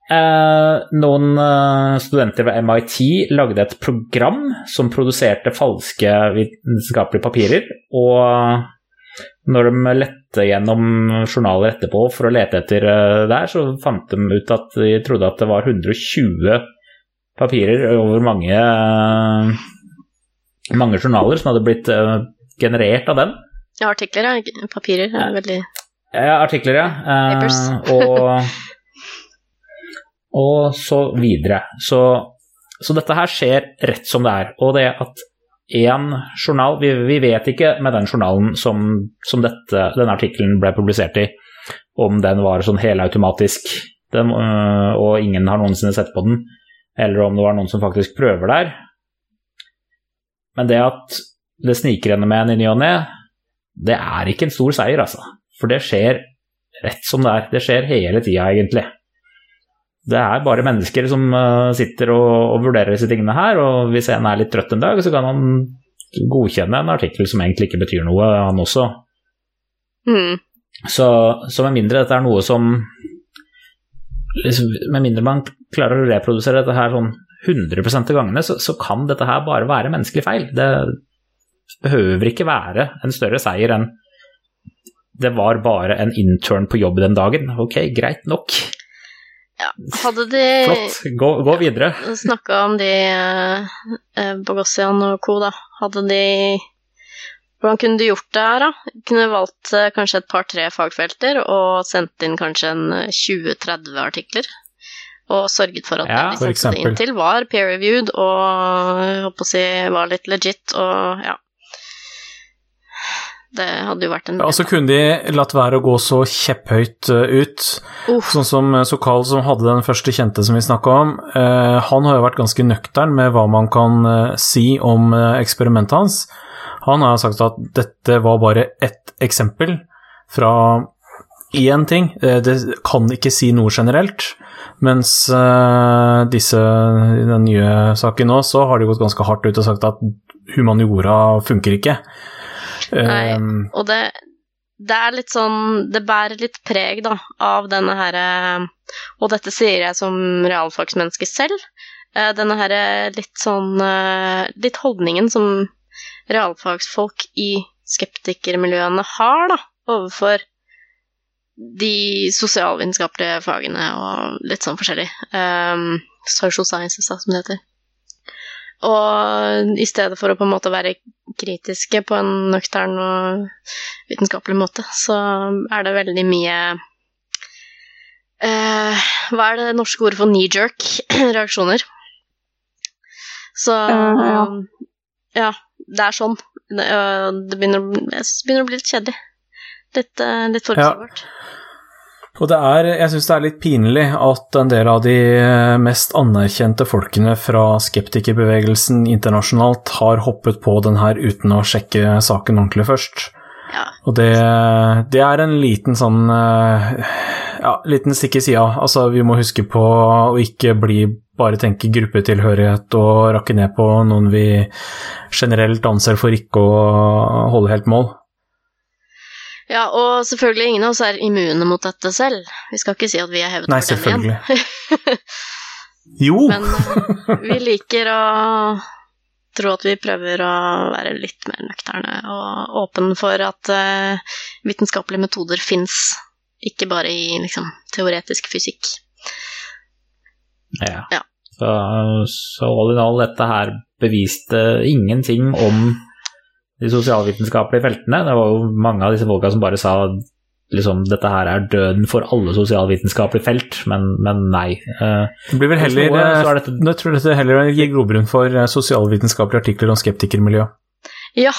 Speaker 3: Eh, noen eh, studenter ved MIT lagde et program som produserte falske vitenskapelige papirer, og når de lette gjennom journaler etterpå for å lete etter eh, der, så fant de ut at de trodde at det var 120 papirer over mange, eh, mange journaler som hadde blitt eh, generert av den.
Speaker 2: Ja, artikler, ja. Papirer er veldig
Speaker 3: Ja, artikler, ja. Eh,
Speaker 2: Papers.
Speaker 3: og, [laughs] og så videre. Så, så dette her skjer rett som det er. Og det at én journal vi, vi vet ikke med den journalen som, som dette, denne artikkelen ble publisert i, om den var sånn helautomatisk, den, øh, og ingen har noensinne sett på den, eller om det var noen som faktisk prøver der. Men det at det sniker henne med en i ny og ne, det er ikke en stor seier, altså. For det skjer rett som det er. Det skjer hele tida, egentlig. Det er bare mennesker som øh, sitter og, og vurderer disse tingene her, og hvis en er litt trøtt en dag, så kan han godkjenne en artikkel som egentlig ikke betyr noe, han også.
Speaker 2: mm.
Speaker 3: Så, så med mindre dette er noe som liksom, Med mindre man klarer å reprodusere dette her sånn 100 av gangene, så, så kan dette her bare være menneskelig feil. Det behøver ikke være en større seier enn det var bare en intern på jobb den dagen. Ok, greit nok.
Speaker 2: Ja. Hadde de
Speaker 3: Flott. Gå, gå videre.
Speaker 2: snakka om de eh, eh, Bogossian og co., da. Hadde de Hvordan kunne de gjort det her, da? Kunne valgt eh, kanskje et par-tre fagfelter og sendt inn kanskje en eh, 20-30 artikler. Og sørget for at
Speaker 3: Ja,
Speaker 2: det de sendte det inn til, var peer-reviewed og jeg håper å si var litt legit og ja. Det hadde jo vært en
Speaker 4: Ja, så kunne de latt være å gå så kjepphøyt eh, ut.
Speaker 2: Uff.
Speaker 4: Sånn som eh, Sokal, som hadde den første kjente som vi snakka om, eh, han har jo vært ganske nøktern med hva man kan eh, si om eh, eksperimentet hans. Han har sagt at dette var bare ett eksempel fra én ting. Det kan ikke si noe generelt. Mens disse, i den nye saken nå, så har de gått ganske hardt ut og sagt at humaniora funker ikke.
Speaker 2: Nei.
Speaker 4: Eh,
Speaker 2: Og det, det er litt sånn Det bærer litt preg, da, av denne herre Og dette sier jeg som realfagsmenneske selv. eh, Denne herre litt sånn eh, Litt holdningen som realfagsfolk i skeptikermiljøene har, da, overfor de sosialvitenskapelige fagene og litt sånn forskjellig. Um, social sciences, da, som det heter. Og i stedet for å på en måte være kritiske på en nøktern og vitenskapelig måte, så er det veldig mye uh, Hva er det norske ordet for knee-jerk? [clears throat] Reaksjoner. Så
Speaker 5: Eh, ja.
Speaker 2: ja, det er sånn. Det, øh, det begynner, jeg synes det begynner å bli litt kjedelig. Litt, uh, litt forutsigbart.
Speaker 4: Og det er, jeg syns det er litt pinlig at en del av de mest anerkjente folkene fra skeptikerbevegelsen internasjonalt har hoppet på den her uten å sjekke saken ordentlig først.
Speaker 2: Ja.
Speaker 4: Og det, det er en liten sånn eh, Ja, liten stikk i sida. Altså, vi må huske på å ikke bli bare tenke gruppetilhørighet og rakke ned på noen vi generelt anser for ikke å holde helt mål.
Speaker 2: Ja, og selvfølgelig ingen av oss er immune mot dette selv. Vi skal ikke si at vi er hevet
Speaker 4: Nei,
Speaker 2: over den igjen. [laughs]
Speaker 4: Jo!
Speaker 2: Men eh, vi liker å tro at vi prøver å være litt mer nøkterne og åpne for at uh, vitenskapelige metoder fins, ikke bare i liksom, teoretisk fysikk.
Speaker 3: Ja.
Speaker 2: Ja.
Speaker 3: Så, så all in all, dette her beviste ingenting om de sosialvitenskapelige feltene. Det var jo mange av disse folka som bare sa liksom dette her er døden for alle sosialvitenskapelige felt, men, men nei. Eh,
Speaker 4: Det blir vel heller,
Speaker 3: noe, så er dette-
Speaker 4: jeg tror dette heller gir grobunn for eh, sosialvitenskapelige artikler om skeptikermiljø.
Speaker 2: Ja,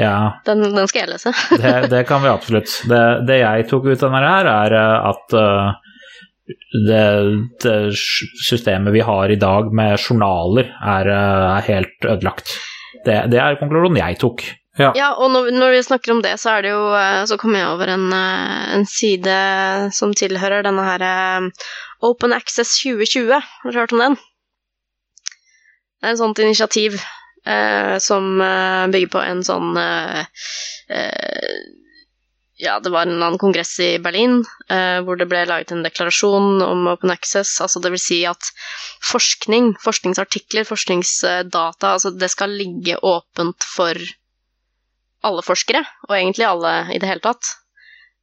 Speaker 3: ja,
Speaker 2: den, den skal jeg lese. [laughs]
Speaker 3: det, det kan vi absolutt. Det, det jeg tok ut av denne her, er eh, at eh, det, det systemet vi har i dag med journaler, er, eh, er helt ødelagt. Det, det er konklusjonen jeg tok.
Speaker 2: Ja, og når, når vi snakker om det, så er det jo eh, Så kommer jeg over en, eh, en side som tilhører denne her eh, Open Access 2020. Har du hørt om den? Det er et sånt initiativ eh, som bygger på en sånn eh, eh, Ja, det var en annen kongress i Berlin eh, hvor det ble laget en deklarasjon om open access. Altså vil si at forskning, forskningsartikler, forskningsdata, altså det skal ligge åpent for alle forskere, og egentlig alle i det hele tatt.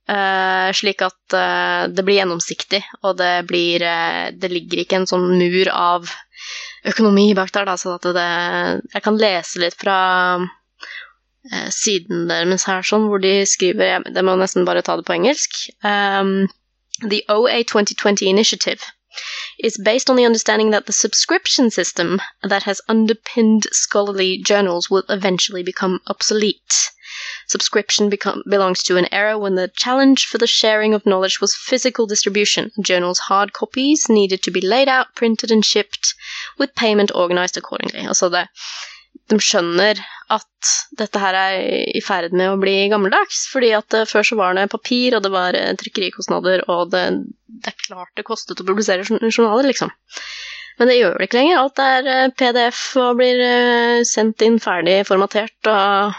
Speaker 2: Eh, slik at eh, det blir gjennomsiktig, og det blir eh, Det ligger ikke en sånn mur av økonomi bak der, da, så at det Jeg kan lese litt fra siden deres her, sånn, hvor de skriver Det må nesten bare ta det på engelsk. Um, the OA 2020 initiative is based on the understanding that the subscription system that has underpinned scholarly journals will eventually become obsolete. Subscription become, belongs to an era when the challenge for the sharing of knowledge was physical distribution. Journals' hard copies needed to be laid out, printed, and shipped, with payment organized accordingly. Altså det, de skjønner at dette her er i ferd med å bli gammeldags, fordi at eh, før så var det papir, og det var eh, trykkerikostnader, og det, det er klart det kostet å publisere journaler, liksom. Men det gjør det ikke lenger. Alt er eh, PDF og blir sendt inn ferdig formatert, og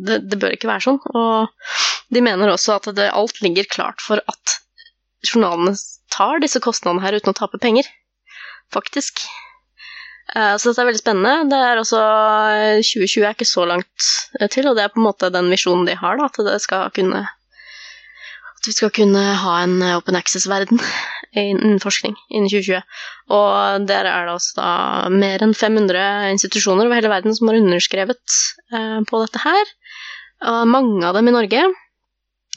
Speaker 2: det, det bør ikke være sånn. Og de mener også at det, alt ligger klart for at journalene tar disse kostnadene her uten å tape penger. Faktisk. Eh, Så dette er veldig spennende. Det er også eh, 2020 er ikke så langt eh, til, og det er på en måte den visjonen de har, da, at kunne At vi skal kunne ha en eh, open access-verden [laughs] innen forskning innen 2020. Og der er det også da mer enn 500 institusjoner over hele verden som har underskrevet eh, på dette her. Og mange av dem i Norge.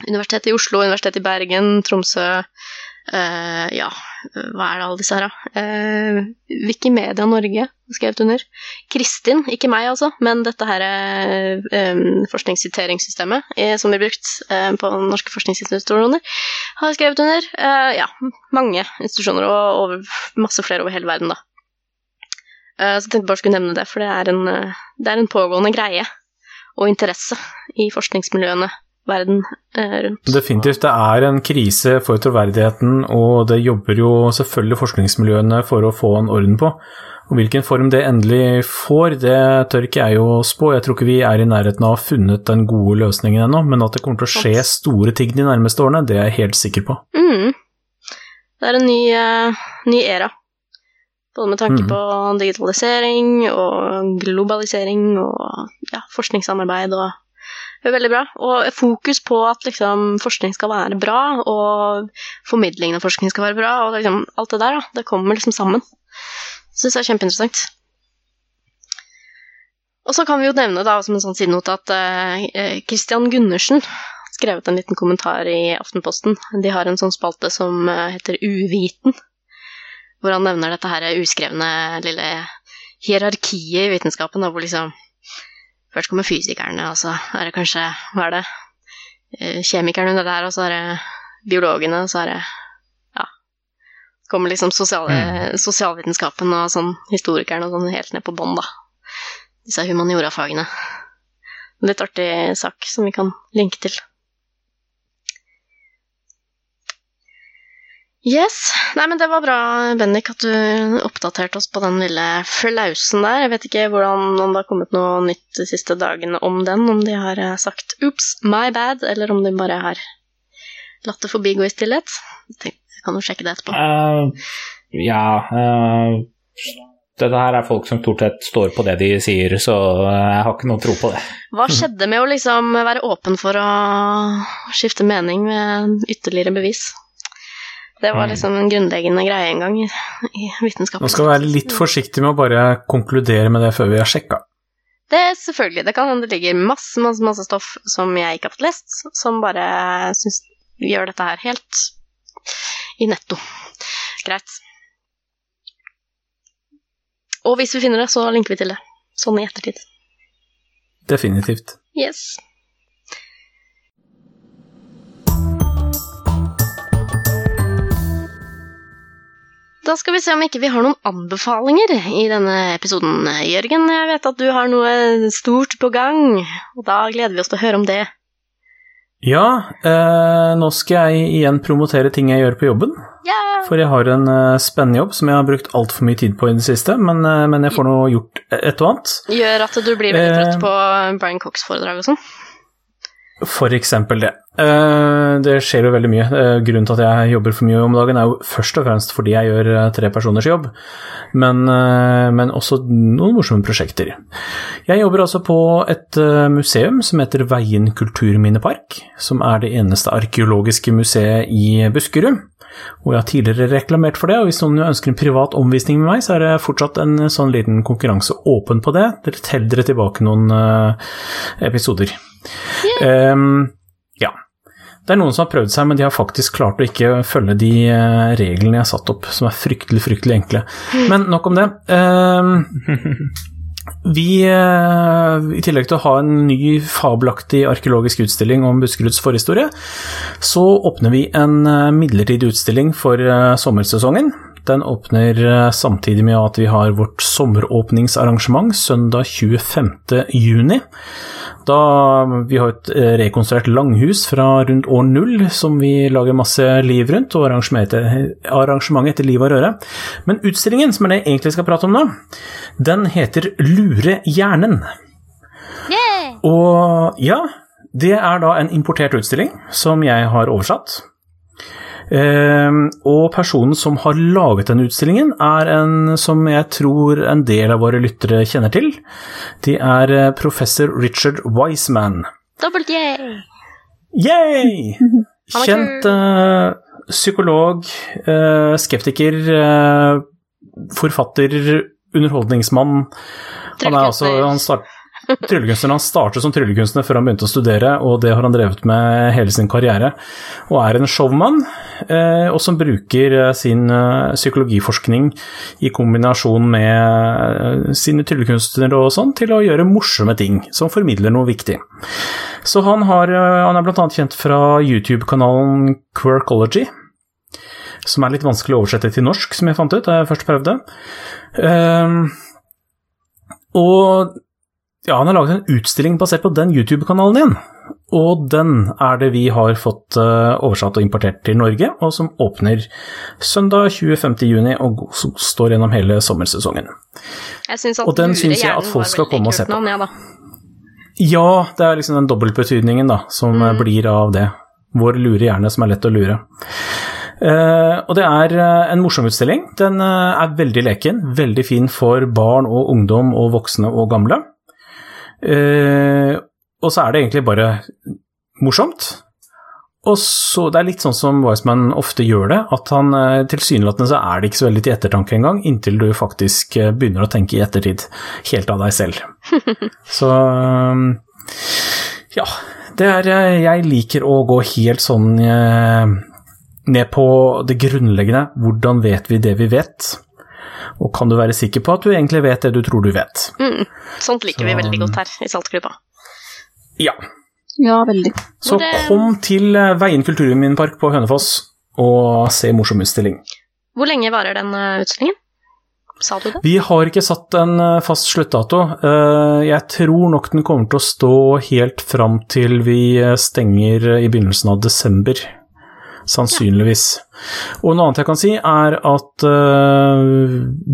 Speaker 2: Universitetet i Oslo, Universitetet i Bergen, Tromsø eh, Ja, hva er det alle disse her, da? Eh, Wikimedia Norge skrevet under. Kristin, ikke meg altså, men dette her eh, forskningssiteringssystemet eh, som blir brukt eh, på norske forskningsinstitusjoner, har skrevet under. Eh, ja, mange institusjoner og over, masse flere over hele verden, da. Eh, så jeg tenkte bare skulle nevne det, for det er en, det er en pågående greie og interesse i forskningsmiljøene verden eh, rundt.
Speaker 4: Definitivt. Det er en krise for troverdigheten, og det jobber jo selvfølgelig forskningsmiljøene for å få en orden på. Og Hvilken form det endelig får, det tør ikke jeg å spå. Jeg tror ikke vi er i nærheten av å ha funnet den gode løsningen ennå, men at det kommer til å skje store ting de nærmeste årene, det er jeg helt sikker på.
Speaker 2: Mm. Det er en ny, uh, ny era. Både med tanke
Speaker 4: mm.
Speaker 2: på digitalisering og globalisering og ja, forskningssamarbeid og veldig bra. Og fokus på at liksom, forskning skal være bra, og formidlingen av forskning skal være bra, og liksom, alt det der, da, det kommer liksom sammen. Syns jeg er kjempeinteressant. Og så kan vi jo nevne da, som en sånn sidenote at eh, Christian Gundersen har skrevet en liten kommentar i Aftenposten. De har en sånn spalte som eh, heter Uviten, hvor han nevner dette her uskrevne lille hierarkiet i vitenskapen, da, hvor liksom Først kommer fysikerne, og så er det kanskje Hva er det? Eh, Kjemikerne under der, og så er det biologene, og så er det Ja. Så kommer liksom sosiale, sosialvitenskapen og sånn historikerne og sånn helt ned på bånn, da. Disse humaniorafagene. Litt artig sak som vi kan linke til. Yes. Nei, men det var bra, Bendik, at du oppdaterte oss på den lille flausen der. Jeg vet ikke hvordan, om det har kommet noe nytt de siste dagene om den. Om de har eh, sagt 'oops, my bad', eller om de bare har latt det forbigå i stillhet. Jeg kan jo sjekke det etterpå.
Speaker 3: Uh, ja uh, Dette her er folk som stort sett står på det de sier, så jeg har ikke noe tro på det.
Speaker 2: Hva skjedde med å liksom være åpen for å skifte mening med ytterligere bevis? Det var liksom en grunnleggende greie en gang i, i vitenskapen.
Speaker 4: Nå skal være litt forsiktig med å bare konkludere med det før vi har sjekka.
Speaker 2: Det er selvfølgelig, det kan hende det ligger masse, masse, masse stoff som jeg ikke har fått lest, som bare syns gjør dette her helt i netto. Greit. Og hvis vi finner det, så linker vi til det. Sånn i ettertid.
Speaker 4: Definitivt.
Speaker 2: Yes. Da skal vi se om ikke vi har noen anbefalinger i denne episoden. Jørgen, jeg vet at du har noe stort på gang, og da gleder vi oss til å høre om det.
Speaker 4: Ja, eh, nå skal jeg igjen promotere ting jeg gjør på jobben.
Speaker 2: Yeah.
Speaker 4: For jeg har en eh, spennende jobb som jeg har brukt altfor mye tid på i det siste, men, eh, men jeg får nå gjort et og annet.
Speaker 2: Gjør at du blir veldig
Speaker 4: Eh.
Speaker 2: trøtt på Brian Cox-foredrag og sånn.
Speaker 4: For eksempel det. Eh, Det skjer jo veldig mye. Eh, Grunnen til at jeg jobber for mye om dagen, er jo først og fremst fordi jeg gjør eh, tre personers jobb, men, men også noen morsomme prosjekter. Jeg jobber altså på et museum som heter Veien kulturminnepark, som er det eneste arkeologiske museet i Buskerud. Og jeg har tidligere reklamert for det, og hvis noen ønsker en privat omvisning med meg, så er det fortsatt en sånn liten konkurranse åpen på det. Dere teller tilbake noen episoder. Yeah. ja. Det er noen som har prøvd seg, men de har faktisk klart å ikke følge de eh, reglene jeg har satt opp, som er fryktelig, fryktelig enkle. Men nok om det. Ehm, [laughs] vi, eh, i tillegg til å ha en ny fabelaktig arkeologisk utstilling om Buskeruds forhistorie, så åpner vi en eh, midlertidig utstilling for sommersesongen. Den åpner samtidig med at vi har vårt sommeråpningsarrangement søndag 25. juni. Da vi har et eh, rekonstruert langhus fra rundt år null som vi lager masse liv rundt, og arrangementet, arrangementet etter liv og røre. Men utstillingen, som er det jeg egentlig skal prate om nå, den heter Lure hjernen.
Speaker 2: Yeah!
Speaker 4: Og ja, det er da en importert utstilling som jeg har oversatt. Ehm, og personen som har laget denne utstillingen, er en som jeg tror en del av våre lyttere kjenner til. Det er eh, professor Richard Wiseman.
Speaker 2: Dobbelt yay! [laughs]
Speaker 4: Yay! Kjent eh, psykolog, eh, skeptiker, forfatter, underholdningsmann. Han er altså han start, Tryllekunstner han startet som tryllekunstner før han begynte å studere, og det har han drevet med hele sin karriere. Og er en showman, eh, og som bruker eh, sin eh, psykologiforskning i kombinasjon med sine tryllekunstnere og sånn, til å gjøre morsomme ting som formidler noe viktig. Så han, har, han er annet kjent fra YouTube-kanalen Quirkology, som er litt vanskelig å oversette til norsk, som jeg fant ut da jeg først prøvde. Um, og ja, han har laget en utstilling basert på den YouTube-kanalen din. Og den er det vi har fått eh, oversatt og importert til Norge, og som åpner søndag 25. juni og står gjennom hele sommersesongen.
Speaker 2: Jeg synes at
Speaker 4: Og den syns jeg at folk skal komme og se på.
Speaker 2: navn, ja.
Speaker 4: Ja, det er liksom den dobbeltbetydningen da, som mm. blir av det. Vår lure hjerne som er lett å lure. Uh, og det er eh, en morsom utstilling. Den eh, er veldig leken, veldig fin for barn og ungdom og voksne og gamle. Eh, og så er det egentlig bare morsomt. Og så, Det er litt sånn som Wiseman ofte gjør det, at han eh, tilsynelatende så er det ikke så veldig til ettertanke engang, inntil du faktisk eh, begynner å tenke i ettertid, helt av deg selv. [laughs] så eh, ja, det er Jeg liker å gå helt sånn ned på det grunnleggende. Hvordan vet vi det vi vet? Og kan du være sikker på at du egentlig vet det du tror du vet?
Speaker 2: Mm. Sånt liker vi veldig godt her i Saltklubba.
Speaker 4: Ja.
Speaker 5: Ja, veldig.
Speaker 4: Så
Speaker 2: Hvor, eh,
Speaker 4: kom til eh, Veien kulturminnepark på Hønefoss og se morsom utstilling.
Speaker 2: Hvor lenge varer den eh, utstillingen? Sa du det?
Speaker 4: Vi har ikke satt en fast sluttdato. Eh, Jeg tror nok den kommer til å stå helt fram til vi stenger i begynnelsen av desember. Sannsynligvis. Og noe annet jeg kan si, er at eh,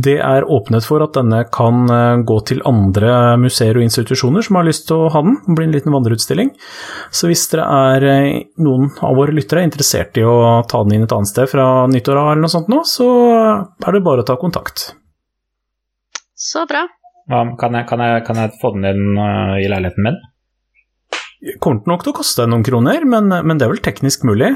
Speaker 4: det er åpnet for at denne kan eh, gå til andre museer og institusjoner som har lyst til å ha den. Det blir en liten vandreutstilling. Så hvis dere er eh, noen av våre lyttere er interessert i å ta den inn et annet sted fra nyttår av eller noe sånt nå, så er det bare å ta kontakt.
Speaker 2: Så bra.
Speaker 3: Ja, kan, jeg, kan, jeg, kan jeg få den inn i leiligheten min?
Speaker 4: kommer nok til å koste noen kroner, men, men det er vel teknisk mulig.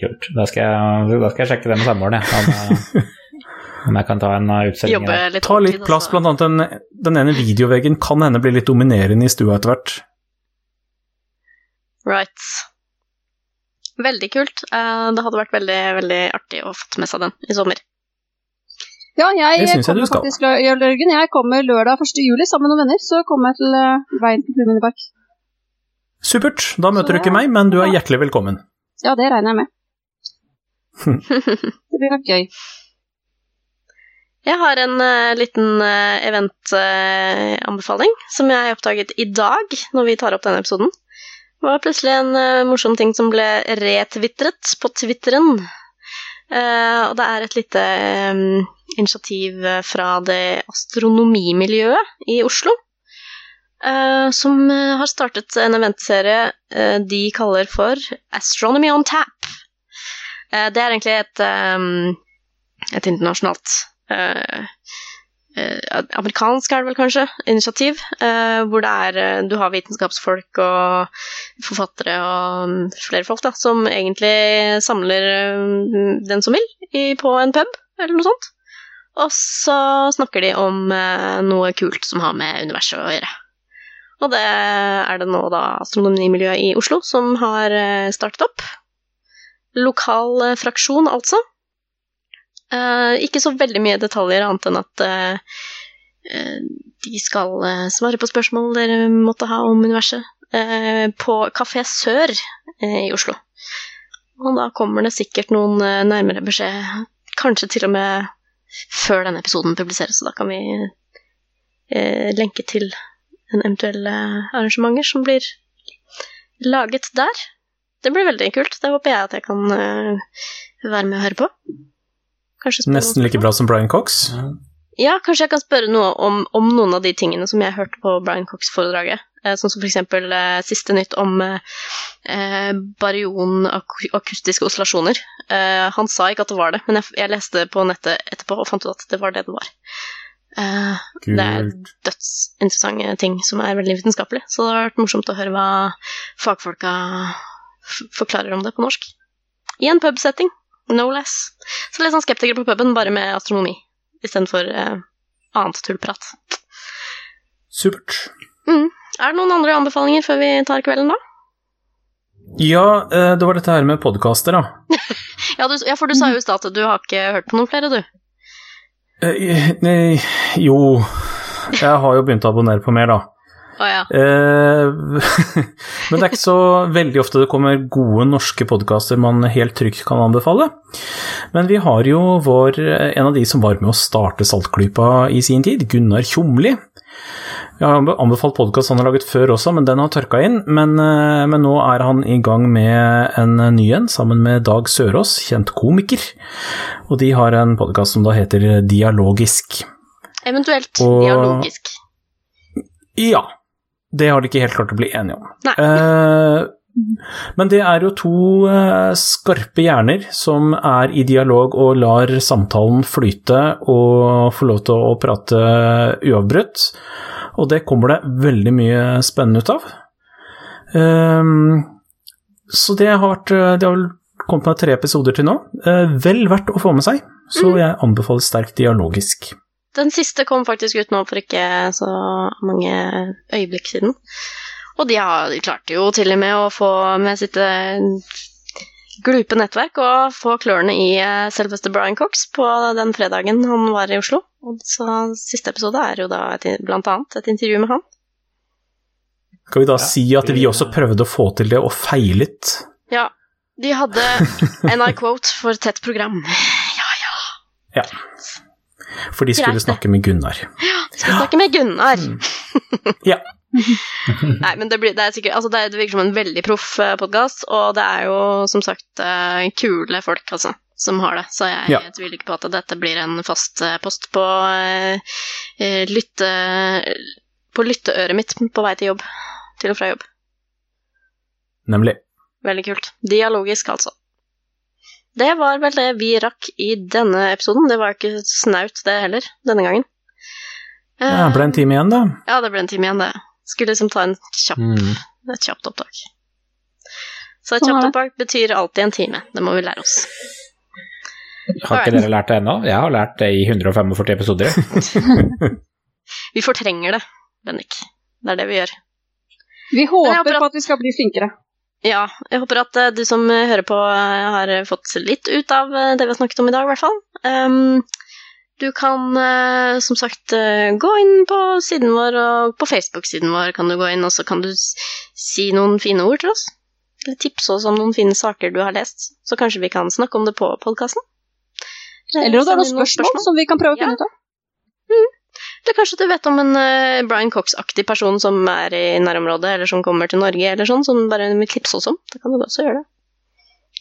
Speaker 3: Kult. Da skal jeg, da skal jeg sjekke det med samboeren, jeg. Om, øh, [laughs] om jeg kan ta en utsending utstilling. Der.
Speaker 2: litt
Speaker 4: Ta litt plass, blant annet den, den ene videoveggen kan hende bli litt dominerende i stua etter hvert.
Speaker 2: Right. Veldig kult. Eh, Det hadde vært veldig, veldig artig å fått med seg den i sommer.
Speaker 5: Ja, jeg
Speaker 4: jeg
Speaker 5: kommer
Speaker 4: jeg
Speaker 5: faktisk, Jørgen. Jeg kommer lørdag 1. juli sammen med noen venner. Så kommer jeg til Veien til kulturminnepark.
Speaker 4: Supert, da møter du ikke meg, men du er hjertelig velkommen.
Speaker 5: Ja, det regner jeg med. [laughs] det blir nok gøy.
Speaker 2: Jeg har en uh, liten uh, eventanbefaling som jeg oppdaget i dag når vi tar opp denne episoden. Det var plutselig en uh, morsom ting som ble retvitret på Twitteren. Eh, og det er et lite um, initiativ fra det astronomimiljøet i Oslo. Eh, som eh, har startet en eventserie eh, de kaller for Astronomy on Tap. Det er egentlig et, et internasjonalt amerikansk er det vel kanskje, initiativ, hvor det er Du har vitenskapsfolk og forfattere og mm, flere folk da, som egentlig samler eh, den som vil, på en pub eller noe sånt. Og så snakker de om noe kult som har med universet å gjøre. Og det er det nå da astronomimiljøet i Oslo som har eh, startet opp. Lokal eh, fraksjon, altså. Eh, ikke så veldig mye detaljer annet enn at de skal svare på spørsmål dere måtte ha om universet på Kafé Sør i Oslo. Og da kommer det sikkert noen nærmere beskjed, kanskje til og med før denne episoden publiseres, så da kan vi lenke til en eventuelle arrangementer som blir laget der. Det blir veldig kult. Det håper jeg at jeg kan eh, være med og høre på.
Speaker 4: Nesten like bra som Brian Cox.
Speaker 2: ja, kanskje jeg kan spørre noe om, om noen av de tingene som jeg hørte på Brian Cox-foredraget. Eh, sånn som eksempel eh, siste nytt om eh, eh, baryon-akustiske oscillasjoner. Eh, han sa ikke at det var det, men jeg, jeg leste på nettet etterpå og fant ut at det var det det var. Eh, det er dødsinteressante ting som er veldig vitenskapelig, så det har vært morsomt å høre hva fagfolka forklarer om det på norsk. I en pubsetting, no less. Så litt sånn skeptiker på puben, bare med astronomi istedenfor uh, annet tullprat.
Speaker 4: Supert.
Speaker 2: Er det noen andre anbefalinger før vi tar kvelden, da?
Speaker 4: Ja, eh, det var dette her med podkaster, da. [laughs]
Speaker 2: Ja, du, ja, for du sa jo i stad at du har ikke hørt på noen flere, du.
Speaker 4: Eh, jo Jeg har jo begynt å abonnere på mer, da.
Speaker 2: Oh, ja.
Speaker 4: Eh, [laughs] men det er ikke så veldig ofte det kommer gode norske podkaster man helt trygt kan anbefale. Men vi har jo vår, en av de som var med å starte Saltklypa i sin tid, Gunnar Tjomli. Jeg har anbefalt podkast han har laget før også, men den har tørka inn. Men, eh, men nå er han i gang med en ny en, sammen med Dag Sørås, kjent komiker. Og de har en podkast som da heter Dialogisk.
Speaker 2: Eventuelt
Speaker 4: Og-
Speaker 2: dialogisk.
Speaker 4: Ja. Det har de ikke helt klart å bli enige om.
Speaker 2: Nei.
Speaker 4: Eh, men det er jo to eh, skarpe hjerner som er i dialog og lar samtalen flyte og få lov til å prate uavbrutt. Og det kommer det veldig mye spennende ut av. Eh, så det har vært Det har vel kommet med tre episoder til nå. Eh, vel verdt å få med seg, så jeg anbefaler sterkt dialogisk.
Speaker 2: Den siste kom faktisk ut nå for ikke så mange øyeblikk siden. Og de, har, de klarte jo til og med å få med sitt eh, glupe nettverk og få klørne i eh, selveste Brian Cox på den fredagen han var i Oslo. Og så siste episode er jo da et, blant annet et intervju med han.
Speaker 4: Skal vi da
Speaker 3: Ja,
Speaker 4: si at vi også prøvde å få til det og feilet?
Speaker 2: Ja, de hadde [laughs] en I quote for tett program. Ja, ja.
Speaker 4: For de skulle
Speaker 2: Greit,
Speaker 4: snakke med Gunnar.
Speaker 2: Ja, de skulle snakke med Gunnar.
Speaker 4: Ja. [laughs]
Speaker 2: Nei, men det, blir, det er sikkert Altså, det, er- det virker som en veldig proff podkast, og det er jo som sagt eh, kule folk, altså, som har det. Så jeg,
Speaker 4: Ja.
Speaker 2: tviler ikke på at dette blir en fast eh, post på eh, eh, lytte... På lytteøret mitt på vei til jobb. Til og fra jobb.
Speaker 4: Nemlig.
Speaker 2: Veldig kult. Dialogisk, altså. Det var vel det vi rakk i denne episoden. Det var ikke snaut, det heller, denne gangen.
Speaker 4: Ja, det ble en time igjen, da.
Speaker 2: Ja, det ble en time igjen, det. Skulle liksom ta en kjapp,
Speaker 3: Mm.
Speaker 2: et kjapt opptak. Så et kjapt opptak betyr alltid en time. Det må vi lære oss.
Speaker 3: Har ikke dere lært det ennå? Jeg har lært det i 145 episoder. [laughs]
Speaker 2: Vi fortrenger det, Bennik. Det er det vi gjør.
Speaker 5: Vi håper
Speaker 2: håper at-
Speaker 5: på at vi skal bli flinkere.
Speaker 2: Ja, jeg håper at eh, du som eh, hører på, eh, har fått litt ut av det vi har snakket om i dag, i hvert fall. Um, du kan som sagt gå inn på siden vår, og på Facebook-siden vår kan du gå inn, og så kan du si noen fine ord til oss. Eller tipse oss om noen fine saker du har lest, så kanskje vi kan snakke om det på podkasten.
Speaker 5: Eller om det er noen spørsmål som vi kan prøve å finne ut av.
Speaker 2: Eller kanskje du vet om en uh, Brian Cox-aktig person som er i nærområdet, eller som kommer til Norge, eller sånn, som bare vil tipse oss om. Da kan du også gjøre det.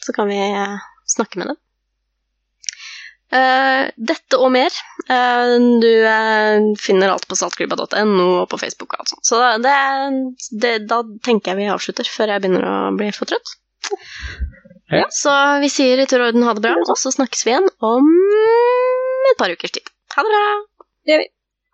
Speaker 2: Så kan vi uh, snakke med dem. Uh, dette og mer. eh, du finner alt på saltklubba.no og på Facebook og alt sånt. Så det, det, da tenker jeg vi avslutter, før jeg begynner å bli for trøtt.
Speaker 3: Ja.
Speaker 2: Så vi sier i tur og orden ha det bra, og så snakkes vi igjen om et par ukers tid. Ha det bra!
Speaker 5: Det gjør vi.